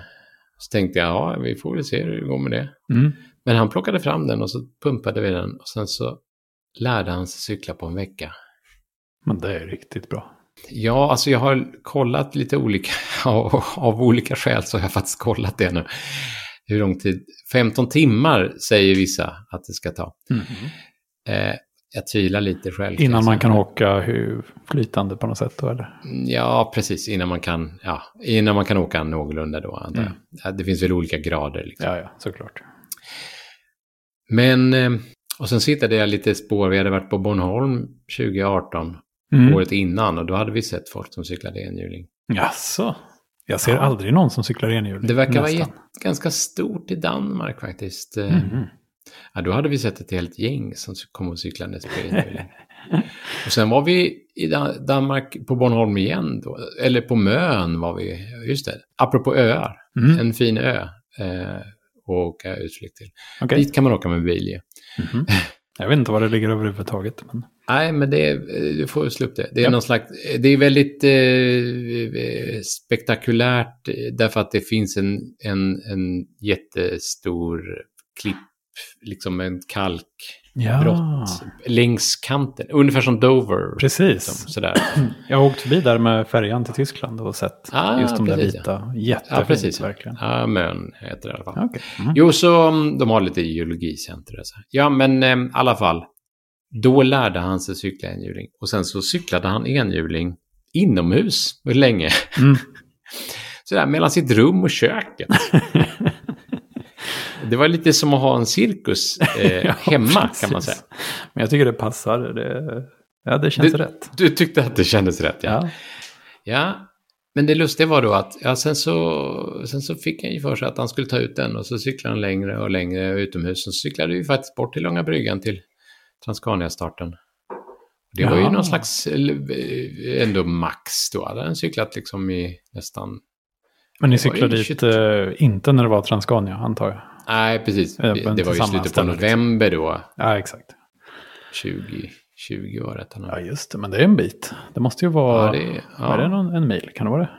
så tänkte jag, ja, vi får väl se hur det går med det. Mm. Men han plockade fram den och så pumpade vi den och sen så lärde han sig cykla på en vecka. Men det är riktigt bra. Ja, alltså jag har kollat lite olika, av, av olika skäl så har jag faktiskt kollat det nu. Hur lång tid? 15 timmar säger vissa att det ska ta. Eh, jag tvivlar lite själv. Innan man kan åka hur flytande på något sätt då, eller? Ja, precis. Innan man kan, ja, innan man kan åka någorlunda då, antar jag. Mm. Ja, Det finns väl olika grader. Liksom. Ja, ja, såklart. Men, eh, och sen sitter det lite spår. Vi hade varit på Bornholm 2018, Mm. året innan, och då hade vi sett folk som cyklade enhjuling. Jaså? Jag ser Ja. aldrig någon som cyklar enhjuling. Det verkar vara Nästan. jätt- ganska stort i Danmark faktiskt. Eh, Mhm. Ja, då hade vi sett ett helt gäng som kom och cyklandes på enhjuling. och sen var vi i Da- Danmark på Bornholm igen då, eller på Mön var vi, just det, apropå öar, Mm. en fin ö eh, att åka utflykt till. Okej. Dit kan man åka med bil ju. Mhm. Jag vet inte vad det ligger överhuvudtaget. Men... Nej, men det är, du får slå upp det. Det är Ja. någon slags, det är väldigt eh, spektakulärt eh, därför att det finns en, en, en jättestor klipp, liksom en kalkbrott Ja, längs kanten. Ungefär som Dover. precis. Liksom, sådär. Jag har åkt förbi där med färjan till Tyskland och sett Ah, just de där precis, vita. Jättefint Ja, precis. verkligen. Ja, Mön heter det i alla fall. Ja, okej. Mm. Jo, så mm, de har lite geologicenter. och Så. Ja, men eh, i alla fall. Då lärde han sig cykla enhjuling. Och sen så cyklade han enhjuling inomhus länge. Mm. Sådär mellan sitt rum och köket. Det var lite som att ha en cirkus eh, Ja, hemma kan man säga. Men jag tycker det passar. Det, ja, det känns Det- rätt. Du tyckte att det kändes rätt, ja. Ja. Ja, men det lustiga var då att ja, sen, så, sen så fick han ju för sig att han skulle ta ut den och så cyklade han längre och längre utomhus. Så cyklade vi faktiskt bort till Långa bryggan till Transcania-starten. Det var ju Ja. någon slags, eh, ändå max då. Hade han cyklat liksom i nästan, Men ni cyklade dit eh, inte när det var Transcania, antar jag? Nej precis, det var ju slutet på liksom. november då, Ja, exakt. 20, 20 var det. Ja, just det. Men det är en bit. Det måste ju vara... Ja, det, ja. Är det någon, en mil? Kan det vara det?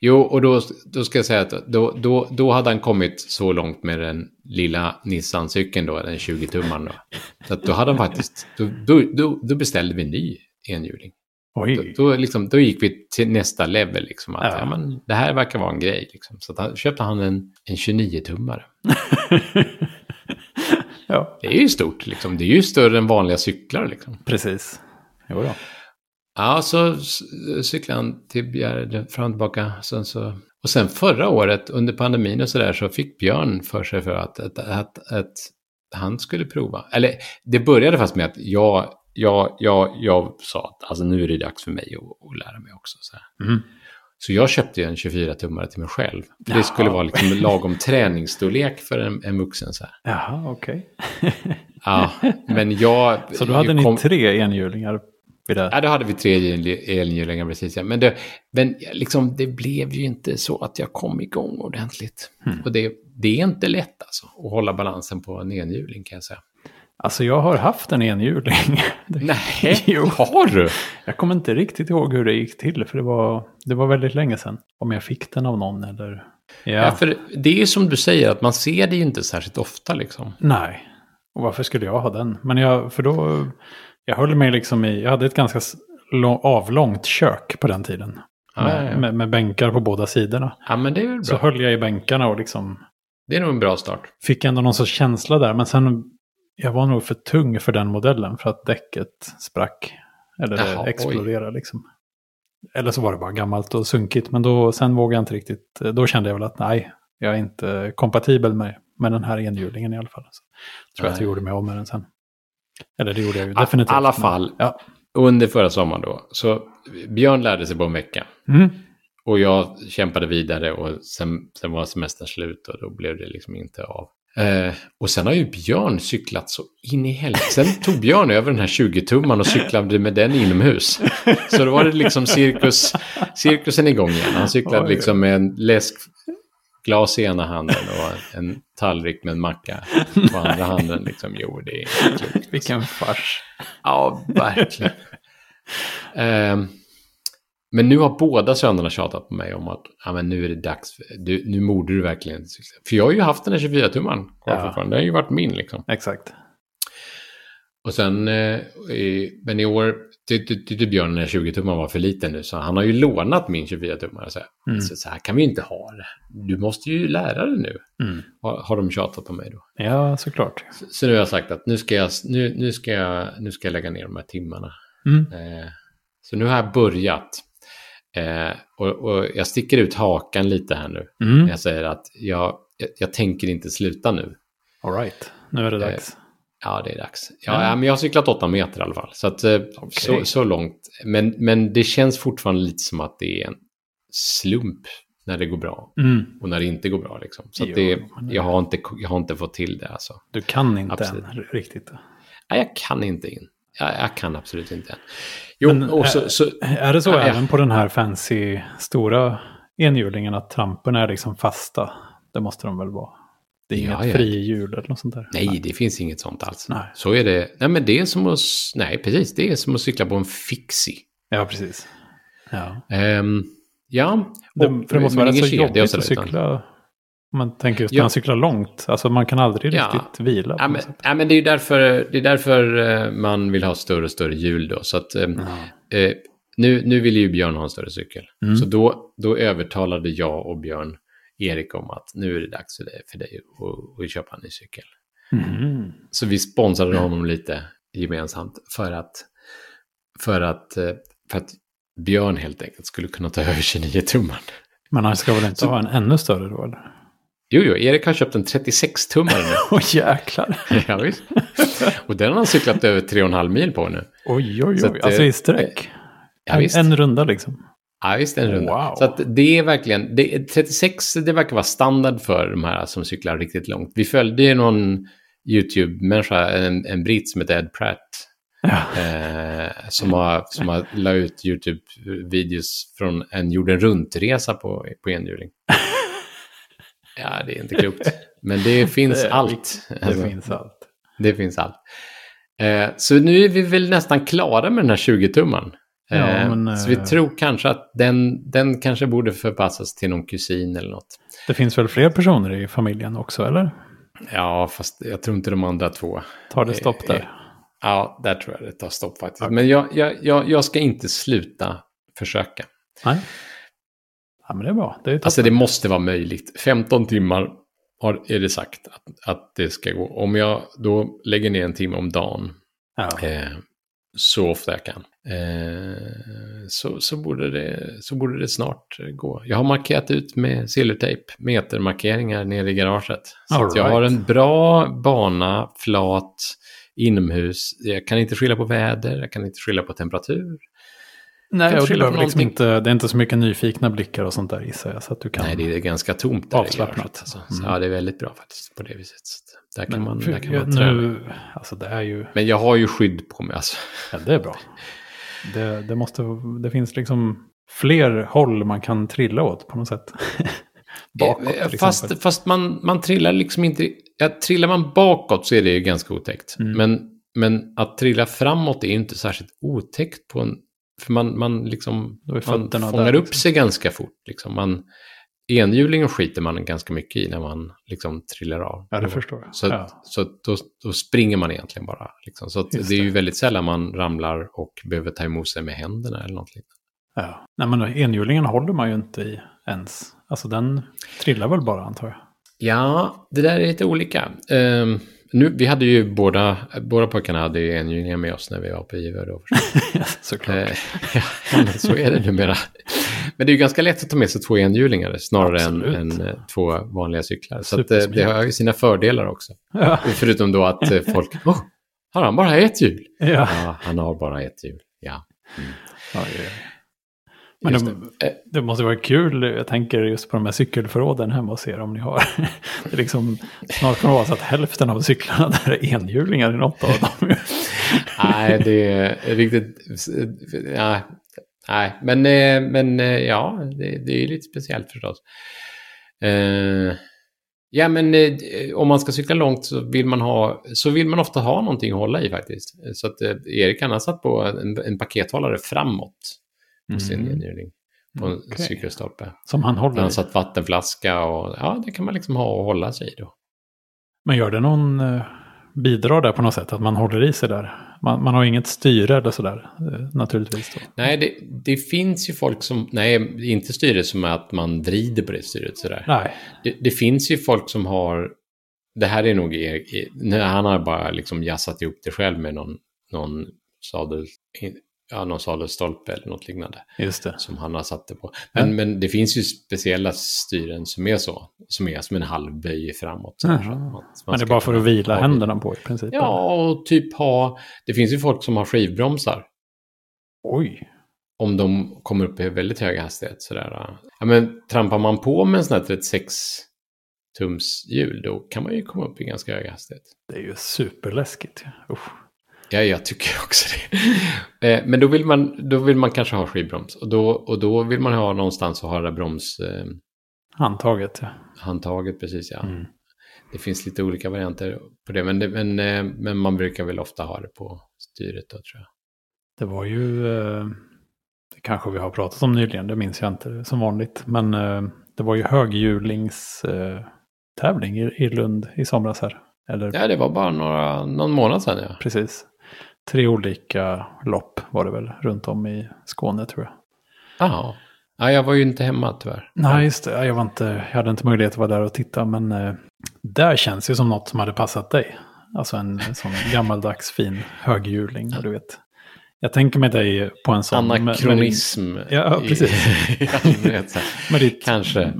Jo, och då, då ska jag säga att då, då, då hade han kommit så långt med den lilla Nissan-cykeln då, den 20-tummaren då. Så att då hade han faktiskt, då, då, då, då beställde vi en ny enhjuling. Då, Oj. då, liksom, då gick vi till nästa level, liksom, att Ja. ja. men, det här verkar vara en grej. Liksom. Så han, köpte han en, en 29-tummare. ja, Det är ju stort, liksom. det är ju större än vanliga cyklar. Liksom. precis. Jo då. Ja, så cyklade han till Bjärred fram och tillbaka. Sen så... Och sen förra året under pandemin och sådär så fick Björn för sig för att, att, att, att han skulle prova. Eller det började fast med att jag, jag, jag, jag sa att alltså, nu är det dags för mig att, att lära mig också. Så. Mm. så jag köpte ju en 24-tummare till mig själv. För det skulle vara liksom lagom träningsstorlek för en, en vuxen. Så, här. Jaha, okej. Ja, men jag... Så då hade ni kom- tre enhjulingar det? Ja, då hade vi tre elhjulingar precis. Ja. Men, det, men liksom, det blev ju inte så att jag kom igång ordentligt. Hmm. Och det, det är inte lätt alltså, att hålla balansen på en enhjuling kan jag säga. Alltså jag har haft en enhjuling. Nej, Jo. har du? Jag kommer inte riktigt ihåg hur det gick till, för det var, det var väldigt länge sedan. Om jag fick den av någon eller... Ja, Ja. för det är ju som du säger, att man ser det ju inte särskilt ofta liksom. nej. Och varför skulle jag ha den? Men jag, för då... Jag höll mig liksom i... Jag hade ett ganska lång, avlångt kök på den tiden. Ja, med, ja, ja. Med, med bänkar på båda sidorna. Ja, men det är väl Så bra. höll jag i bänkarna och liksom Det är nog en bra start. fick ändå någon sorts känsla där. Men sen, jag var nog för tung för den modellen för att däcket sprack. Eller Jaha, oj. exploderade liksom. Eller så var det bara gammalt och sunkigt. Men då, sen vågade jag inte riktigt. Då kände jag väl att nej, jag är inte kompatibel med, med den här enhjulingen i alla fall. Så tror jag att jag gjorde mig av med den sen. Eller det gjorde jag ju I definitivt. alla men- fall, Ja. under förra sommaren då, så Björn lärde sig på en vecka. Mm. Och jag kämpade vidare och sen, sen var semestern slut och då blev det liksom inte av. Eh, och sen har ju Björn cyklat så in i helvete. Sen tog Björn över den här 20-tumman och cyklade med den inomhus. Så då var det liksom cirkus, cirkusen igång igen. Han cyklade Oj. liksom med en läskglas i ena handen och en tallrik med en macka på andra handen. Liksom. Jo, det är klokt. Vilken fars. Ja, verkligen. Ehm, men nu har båda sönerna tjatat på mig om att ja, men nu är det dags, för, du, nu borde du verkligen. För jag har ju haft den här 24-tummaren kvar Ja. den har ju varit min liksom. Exakt. Och sen, eh, men i år tyckte Björn den här 20-tummaren var för liten nu, så han har ju lånat min 24-tummare. Så. Mm. så, så här kan vi inte ha det. Du måste ju lära dig nu, Mm. har, har de tjatat på mig då. Ja, såklart. Så, så nu har jag sagt att nu ska jag, nu, nu ska jag, nu ska jag lägga ner de här timmarna. Mm. Eh, så nu har jag börjat. Eh, och, och jag sticker ut hakan lite här nu. Mm. Jag säger att jag, jag, jag tänker inte sluta nu. All right. Nu är det Eh, dags. Ja, det är dags. Ja, Ja. ja, men jag har cyklat åtta meter i alla fall. Så, att, eh, så, så långt. Men, men det känns fortfarande lite som att det är en slump när det går bra Mm. och när det inte går bra. Liksom. Så Jo, det, jag, har inte, jag har inte fått till det. Alltså. Du kan inte Absolut. än riktigt. Nej, jag kan inte in. Jag, jag kan absolut inte. Jo, Men, så, eh, så, Är det så Ja, även på den här fancy stora enhjulingen att tramporna är liksom fasta? Det måste de väl vara? Det är Ja, inget ja. frihjul eller något sånt där. Nej, det finns inget sånt alls. Nej. Så är det. Nej, men det är som att... Nej, precis. Det är som att cykla på en fixie. Ja, precis. Ja. Ehm, ja, Det, och- för det måste vara rätt så jobbigt att cykla. Man tänker just när man cyklar långt. Alltså man kan aldrig Ja. riktigt vila. Ja, men, ja, men det är ju därför, det är därför eh, man vill ha större och större hjul då. Så att, Ja. eh, nu, nu vill ju Björn ha en större cykel. Mm. Så då, då övertalade jag och Björn Erik om att nu är det dags för dig, för dig att, att köpa en ny cykel. Mhm. Så vi sponsrade honom lite gemensamt för att, för att, eh, för att Björn helt enkelt skulle kunna ta över 29 tummar. Men han ska väl inte Så- ha en ännu större då eller? Jo, jo, Erik har köpt en 36-tummare nu. Åh jäklar. ja, visst. Och den har han cyklat över 3,5 mil på nu. Oj, oj, oj. att, Alltså eh, i sträck. Ja, en, en runda liksom. Ja, visst en runda. Wow. Så att det är verkligen, det, är 36 det verkar vara standard för de här som cyklar riktigt långt. Vi följde ju någon YouTube-människa, en, en britt som heter Ed Pratt, Ja. eh, som har, som har la ut YouTube-videos från en jorden runt-resa på, på enhjuling. Ja, det är inte klokt. Men det finns Det allt. Det Alltså, finns allt. Det finns allt. Eh, så nu är vi väl nästan klara med den här 20-tumman. Ja, Eh, men, Så vi eh, tror kanske att den, den kanske borde förpassas till någon kusin eller något. Det finns väl fler personer i familjen också, eller? Ja, fast jag tror inte de andra två. Tar det stopp Eh, där? Ja, där tror jag det tar stopp faktiskt. Men jag, jag, jag, jag ska inte sluta försöka. Nej. Ja, men det är bra. Det är Alltså det måste vara möjligt. 15 timmar har, är det sagt att, att det ska gå. Om jag då lägger ner en timme om dagen ja. eh, så ofta jag kan. Eh, så, så, borde det, så borde det snart gå. Jag har markerat ut med silvertejp metermarkeringar nere i garaget. Så att jag right. har en bra bana, flat, inomhus. Jag kan inte skylla på väder, jag kan inte skylla på temperatur. Nej, och du behöver liksom inte, det är inte så mycket nyfikna blickar och sånt där gissar jag. Så att du kan... Nej, det är ganska tomt där i Avslappnat. Alltså. Så, Mm. Ja, det är väldigt bra faktiskt på det viset. Så där kan man, för- där kan ja, man träna. nu, alltså det är ju, Men jag har ju skydd på mig. Alltså. ja, det är bra. Det, det, måste, det finns liksom fler håll man kan trilla åt på något sätt. Bakåt till exempel. Fast, fast man, man trillar liksom inte... Ja, trillar man bakåt så är det ju ganska otäckt. Mm. Men, men att trilla framåt är ju inte särskilt otäckt på en... För man, man liksom... Man fångar upp liksom. sig ganska fort. Liksom. Man, enhjulingen skiter man ganska mycket i när man liksom trillar av. Ja, det förstår jag. Så, ja. så då, då springer man egentligen bara. Liksom. Så Just det är ju det. väldigt sällan man ramlar och behöver ta emot sig med händerna eller något liknande. Ja. Nej, men enhjulingen håller man ju inte i ens. Alltså den trillar väl bara antar jag. Ja, det där är lite olika. Ehm, nu, vi hade ju båda, båda pojkarna hade ju enhjulingar med oss när vi var på Ivö då. Såklart. Eh, så är det numera. Men det är ju ganska lätt att ta med sig två enhjulingar snarare än, än eh, två vanliga cyklar. Så att, eh, det har ju sina fördelar också. ja. Förutom då att folk, oh, har han bara ett hjul? Ja. Ja, han har bara ett hjul. Ja, ja, ja. Men det, det. Eh, det måste vara kul, jag tänker just på de här cykelförråden hemma och ser om ni har. Det är liksom, snart kommer det vara så att hälften av cyklarna där är enhjulingar i något av dem. Nej, det är riktigt... Nej, men, eh, men eh, ja, det, det är lite speciellt förstås. Ja, men om man ska cykla långt så vill man, ha, så vill man ofta ha någonting att hålla i faktiskt. Så att Erik han har satt på en, en pakethållare framåt sin Mm. enhjuling på en Okej. cykelstolpe. Som han Där han håller i. satt vattenflaska och ja, det kan man liksom ha och hålla sig i då. Men gör det någon eh, bidrar där på något sätt? Att man håller i sig där? Man, man har inget styre eller sådär eh, naturligtvis. Då. Nej, det, det finns ju folk som, nej, inte styret som är att man vrider på det styret sådär. Nej, Det, det finns ju folk som har, det här är nog, er, er, han har bara liksom jassat ihop det själv med någon, någon sadel, ja, någon sadelstolpe eller något liknande just det. som han har satt det på. Men, Ja. men det finns ju speciella styren som är så, som är som en halvböj framåt. så här, så att man- man Men det är bara för att vila ha- händerna på i princip? Ja, och typ ha, det finns ju folk som har skivbromsar. Oj. om de kommer upp i väldigt hög hastighet. Sådär. Ja, men trampar man på med en sån här 36 tums hjul då kan man ju komma upp i ganska hög hastighet. Det är ju superläskigt. Usch. Ja, jag tycker också det. Eh, Men då vill, man, då vill man kanske ha skivbroms. Och då, och då vill man ha någonstans att ha det där bromshandtaget Handtaget, ja. handtaget precis. Ja. Mm. det finns lite olika varianter på det. Men, det, men, eh, men man brukar väl ofta ha det på styret då tror jag. Det var ju, eh, det kanske vi har pratat om nyligen, det minns jag inte som vanligt. Men eh, det var ju höghjulingstävling i Lund i somras här. Eller, Ja, det var bara några, någon månad sedan ja. Precis. Tre olika lopp var det väl runt om i Skåne tror jag. Jaha. Ja, jag var ju inte hemma tyvärr. Nej, just det. Jag, var inte, jag hade inte möjlighet att vara där och titta. Men eh, där känns det som något som hade passat dig. Alltså en sån gammaldags fin höghjuling. Du vet. Jag tänker med dig på en sån. med- med din- Anakronism. Ja, precis. med ditt, Kanske.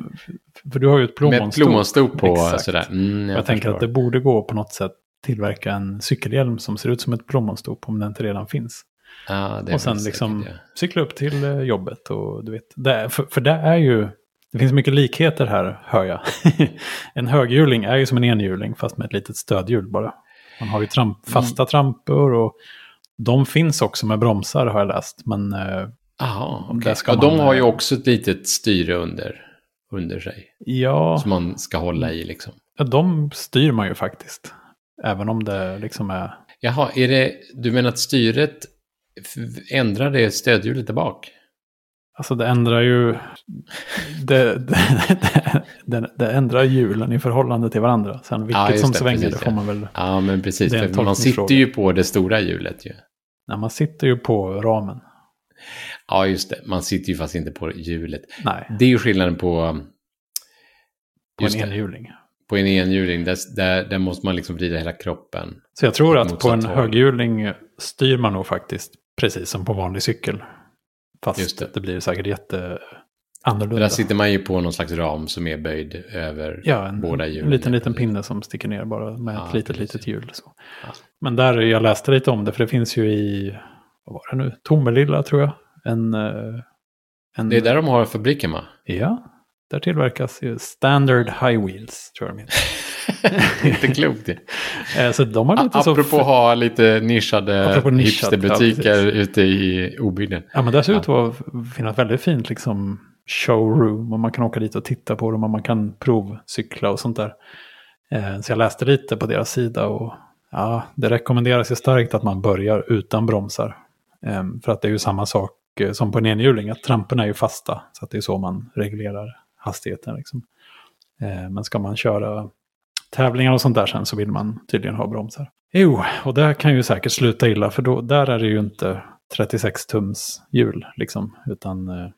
För du har ju ett Med plommonstop. plommonstop på Exakt. sådär. Mm, Jag, jag tänker att det borde gå på något sätt tillverka en cykelhjälm som ser ut som ett plommonstop om den inte redan finns. Ja, är och sen liksom säkert, cykla upp till eh, jobbet och du vet. Det, är- för, för det är ju, det finns mycket likheter här hör jag. en höghjuling är ju som en enhjuling fast med ett litet stödhjul bara. Man har ju tramp, Mm. fasta trampor och de finns också med bromsar har jag läst. Men eh, ja. Okej. ska ja, de man, har ju eh, också ett litet styre under, under sig. ja, Som man ska hålla i liksom. ja, de styr man ju faktiskt. Även om det liksom är... Jaha, är det, du menar att styret ändrar det stödhjulet där bak? Alltså det ändrar ju... Det, det, det, det ändrar hjulen i förhållande till varandra. Sen vilket Ja, som svänger precis, det får man väl... Ja, men precis. För man sitter ju på det stora hjulet ju. Nej, man sitter ju på ramen. Ja, just det. Man sitter ju fast inte på hjulet. Nej, Det är ju skillnaden på... på en enhjuling. På en enhjuling, där, där, där måste man liksom vrida hela kroppen. Så jag tror att på en håll. höghjuling styr man nog faktiskt precis som på vanlig cykel. Fast Just det. det. blir säkert jätte annorlunda. där sitter man ju på någon slags ram som är böjd över Ja, en, båda en hjulen. liten, liten pinne som sticker ner bara med Ja, ett litet, precis. litet hjul. Så. Ja. Men där, jag läste lite om det, för det finns ju i, vad var det nu, Tomelilla tror jag. En, eh, en, Det är där de har fabriken va? Ja, där tillverkas ju Standard High Wheels, tror jag de heter. inte klokt det. Eh, Så de har lite. Apropå att ha lite nischade hipsterbutiker ja, ute i obygden. Ja, men där ser ut att finnas väldigt fint liksom showroom. Och man kan åka dit och titta på dem och man kan provcykla och sånt där. Eh, Så jag läste lite på deras sida och ja, det rekommenderas ju starkt att man börjar utan bromsar. Eh, För att det är ju samma sak eh, som på en enhjuling, att tramporna är ju fasta. Så att det är så man reglerar hastigheten. Liksom. Eh, Men ska man köra tävlingar och sånt där sen så vill man tydligen ha bromsar. Jo, och det kan ju säkert sluta illa för då, där är det ju inte 36 tums hjul liksom. Utan eh,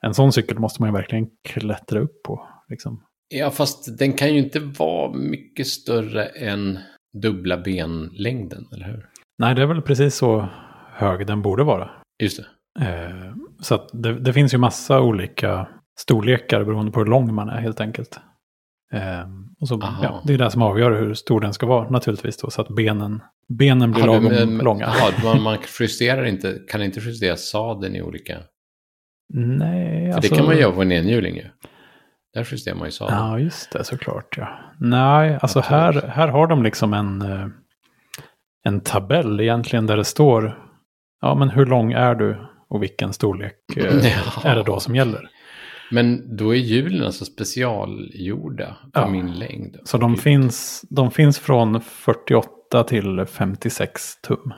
en sån cykel måste man ju verkligen klättra upp på. Liksom. Ja, fast den kan ju inte vara mycket större än dubbla benlängden, eller hur? Nej, det är väl precis så hög den borde vara. Just det. Eh, så det, det finns ju massa olika storlekar beroende på hur lång man är helt enkelt. Eh, och så, Aha. ja, det är det som avgör hur stor den ska vara naturligtvis då, så att benen, benen blir Jaha, lagom men- långa. Jaha, man, man justerar inte, kan inte justera sadeln i olika... Nej, För alltså... det kan man göra på en enhjuling ju. Där justerar man ju sadeln. Ja, just det, såklart. Ja. Nej, alltså här, Absolut. här har de liksom en, eh, en tabell egentligen där det står ja, men hur lång är du och vilken storlek eh, är det då som gäller. Men då är hjulen alltså specialgjorda för Ja. min längd. Så de finns, de finns från 48 till 56 tum.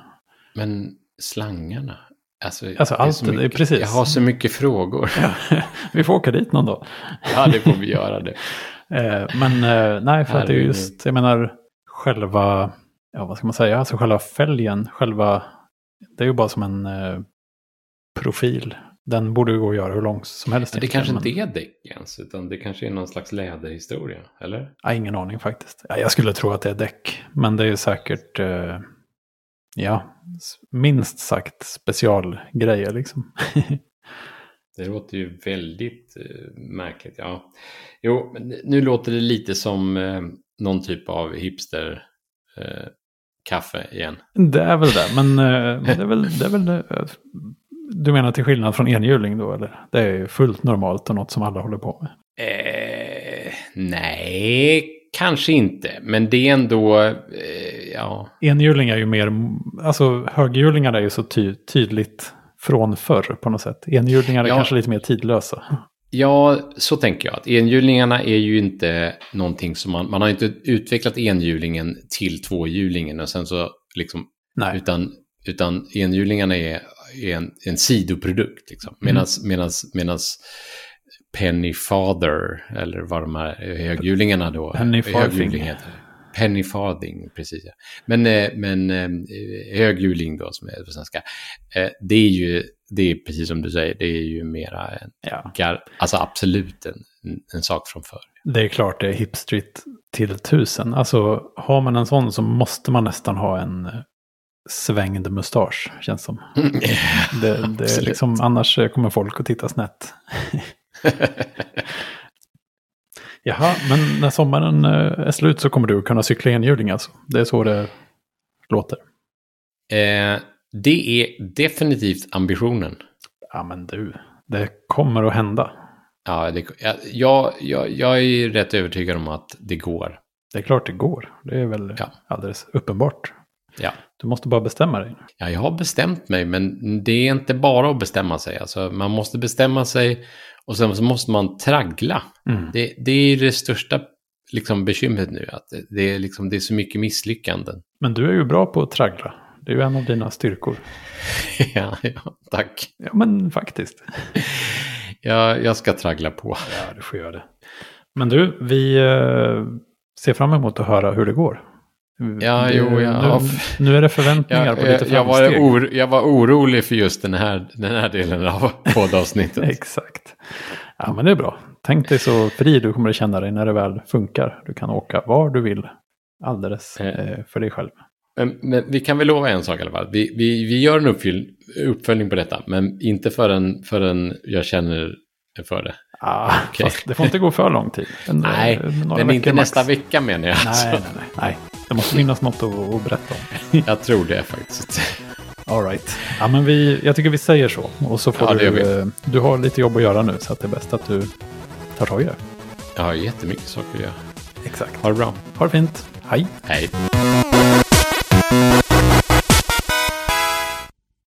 Men slangarna? Alltså, Alltså, allt det- är mycket- precis. Jag har så mycket frågor. vi får åka dit någon dag. ja, det får vi göra det. Eh, men eh, nej, för att det är just, jag menar, själva, ja vad ska man säga, alltså själva fälgen, själva, det är ju bara som en eh, profil. Den borde ju gå att göra hur lång som helst. Men det kanske inte är däck ens, utan det kanske är någon slags läderhistoria, eller? Ja, ingen aning faktiskt. Ja, jag skulle tro att det är däck, men det är ju säkert, eh, ja, minst sagt specialgrejer liksom. Det låter ju väldigt eh, märkligt. Ja. Jo, nu låter det lite som eh, någon typ av hipster eh, kaffe igen. det är väl det, men eh, det är väl, det är väl eh, du menar till skillnad från enhjuling då, eller? Det är ju fullt normalt och något som alla håller på med. Eh, nej, kanske inte. Men det är ändå, eh, ja. Enhjuling är ju mer, alltså höghjulingar är ju så ty tydligt från förr på något sätt. Enhjulingar är Ja. kanske lite mer tidlösa. Ja, så tänker jag. Att enhjulingarna är ju inte någonting som man... Man har inte utvecklat enhjulingen till tvåhjulingen och sen så liksom... Nej. Utan, utan enhjulingarna är, är en, en sidoprodukt. Liksom. Medans, mm. Penny Father, eller vad de här höghjulingarna då... Penny Farthing. Penny Farthing, precis. Ja. Men, eh, men eh, höghjuling då, som är på svenska, eh, det är ju, det är precis som du säger, det är ju mera en, ja. alltså absolut en, en sak från förr. Det är klart det är hipstreet till tusen. Alltså har man en sån så måste man nästan ha en svängd mustasch, känns som. det, det är liksom, annars kommer folk att titta snett. Jaha, men när sommaren eh, är slut så kommer du kunna cykla enhjuling alltså? Det är så det låter? Eh, det är definitivt ambitionen. Ja, men du, det kommer att hända. Ja, det, jag, jag, jag är rätt övertygad om att det går. Det är klart det går. Det är väl ja. alldeles uppenbart. Ja. Du måste bara bestämma dig. Ja, jag har bestämt mig, men det är inte bara att bestämma sig. Alltså, man måste bestämma sig och sen så måste man traggla. Mm. Det, det är det största liksom, bekymret nu. Att det, är liksom, det är så mycket misslyckanden. Men du är ju bra på att traggla. Det är ju en av dina styrkor. ja, ja, tack. Ja, men faktiskt. ja, jag ska traggla på. Ja, du får göra det. Men du, vi eh, ser fram emot att höra hur det går. Ja, det, jo, ja. Nu, nu, är det förväntningar ja, på lite jag var, or, jag var orolig för just den här, den här delen av poddavsnittet. Exakt. Ja, men det är bra. Tänk dig så fri du kommer att känna dig när det väl funkar. Du kan åka var du vill. Alldeles eh. eh för dig själv. Men, men, vi kan väl lova en sak i alla fall. Vi, vi, vi gör en uppfyll, uppföljning på detta, men inte förrän, förrän jag känner för det. Ah, okay. det får inte gå för lång tid. En, nej, men inte max. nästa vecka menar jag. Nej, alltså. nej, nej, nej. Det måste finnas något att, att berätta om. jag tror det faktiskt. All right. Ja, men vi, jag tycker vi säger så. Och så får ja, du, eh, du har lite jobb att göra nu så att det är bäst att du tar tag i det. Jag har jättemycket saker att göra. Exakt. Ha det bra. Ha det fint. Hej. Hej.